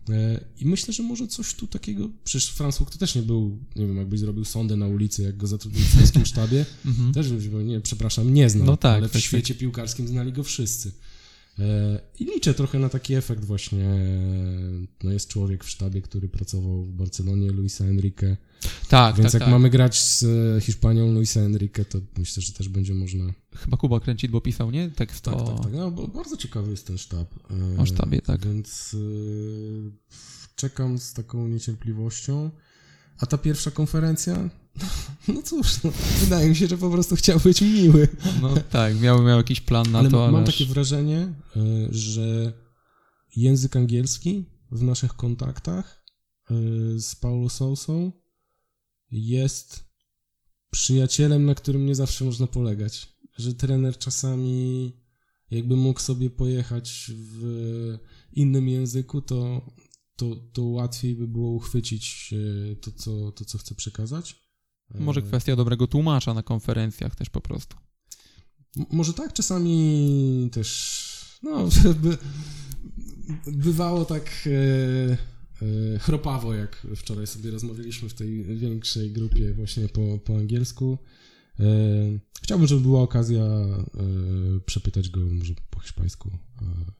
E, I myślę, że może coś tu takiego. Przecież Franz Hook to też nie był, nie wiem, jakbyś zrobił sondę na ulicy, jak go zatrudnili w polskim sztabie. Mhm. Też powiedział, nie, przepraszam, nie znam, No tak, ale w tak, tak. świecie piłkarskim znali go wszyscy. E, I liczę trochę na taki efekt właśnie. No jest człowiek w sztabie, który pracował w Barcelonie, Luisa Enrique. Tak, Więc tak, jak tak. mamy grać z e, Hiszpanią Luisa Enrique, to myślę, że też będzie można. Chyba Kuba Kręcidło pisał, nie? Tekst Tak, o... tak, tak. No, bo bardzo ciekawy jest ten sztab. E, O sztabie, tak. Więc czekam z taką niecierpliwością. A ta pierwsza konferencja? No cóż, no, wydaje mi się, że po prostu chciał być miły. No tak, miał, miał jakiś plan na ale to, ale mam takie wrażenie, e, że język angielski w naszych kontaktach e, z Paulo Sousą jest przyjacielem, na którym nie zawsze można polegać. Że trener czasami jakby mógł sobie pojechać w innym języku, to, to, to łatwiej by było uchwycić e, to, co, to, co chce przekazać. Może kwestia dobrego tłumacza na konferencjach też po prostu. Może tak, czasami też, no, by, bywało tak e, e, chropawo, jak wczoraj sobie rozmawialiśmy w tej większej grupie właśnie po, po angielsku. E, chciałbym, żeby była okazja e, przepytać go może po hiszpańsku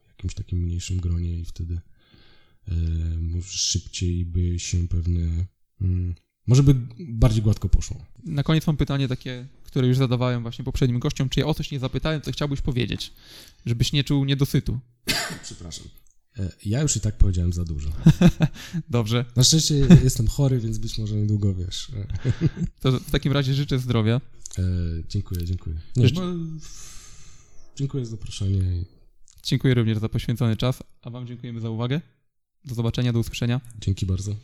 w jakimś takim mniejszym gronie i wtedy e, może szybciej by się pewne, mm, może by bardziej gładko poszło. Na koniec mam pytanie takie, które już zadawałem właśnie poprzednim gościom. Czy ja o coś nie zapytałem, co chciałbyś powiedzieć? Żebyś nie czuł niedosytu. Przepraszam. E, Ja już i tak powiedziałem za dużo. Dobrze. Na szczęście jestem chory, więc być może niedługo wiesz. E, To w takim razie życzę zdrowia. e, dziękuję, dziękuję. Nie, Życzę- bo, dziękuję za zaproszenie. Dziękuję również za poświęcony czas, a Wam dziękujemy za uwagę. Do zobaczenia, do usłyszenia. Dzięki bardzo.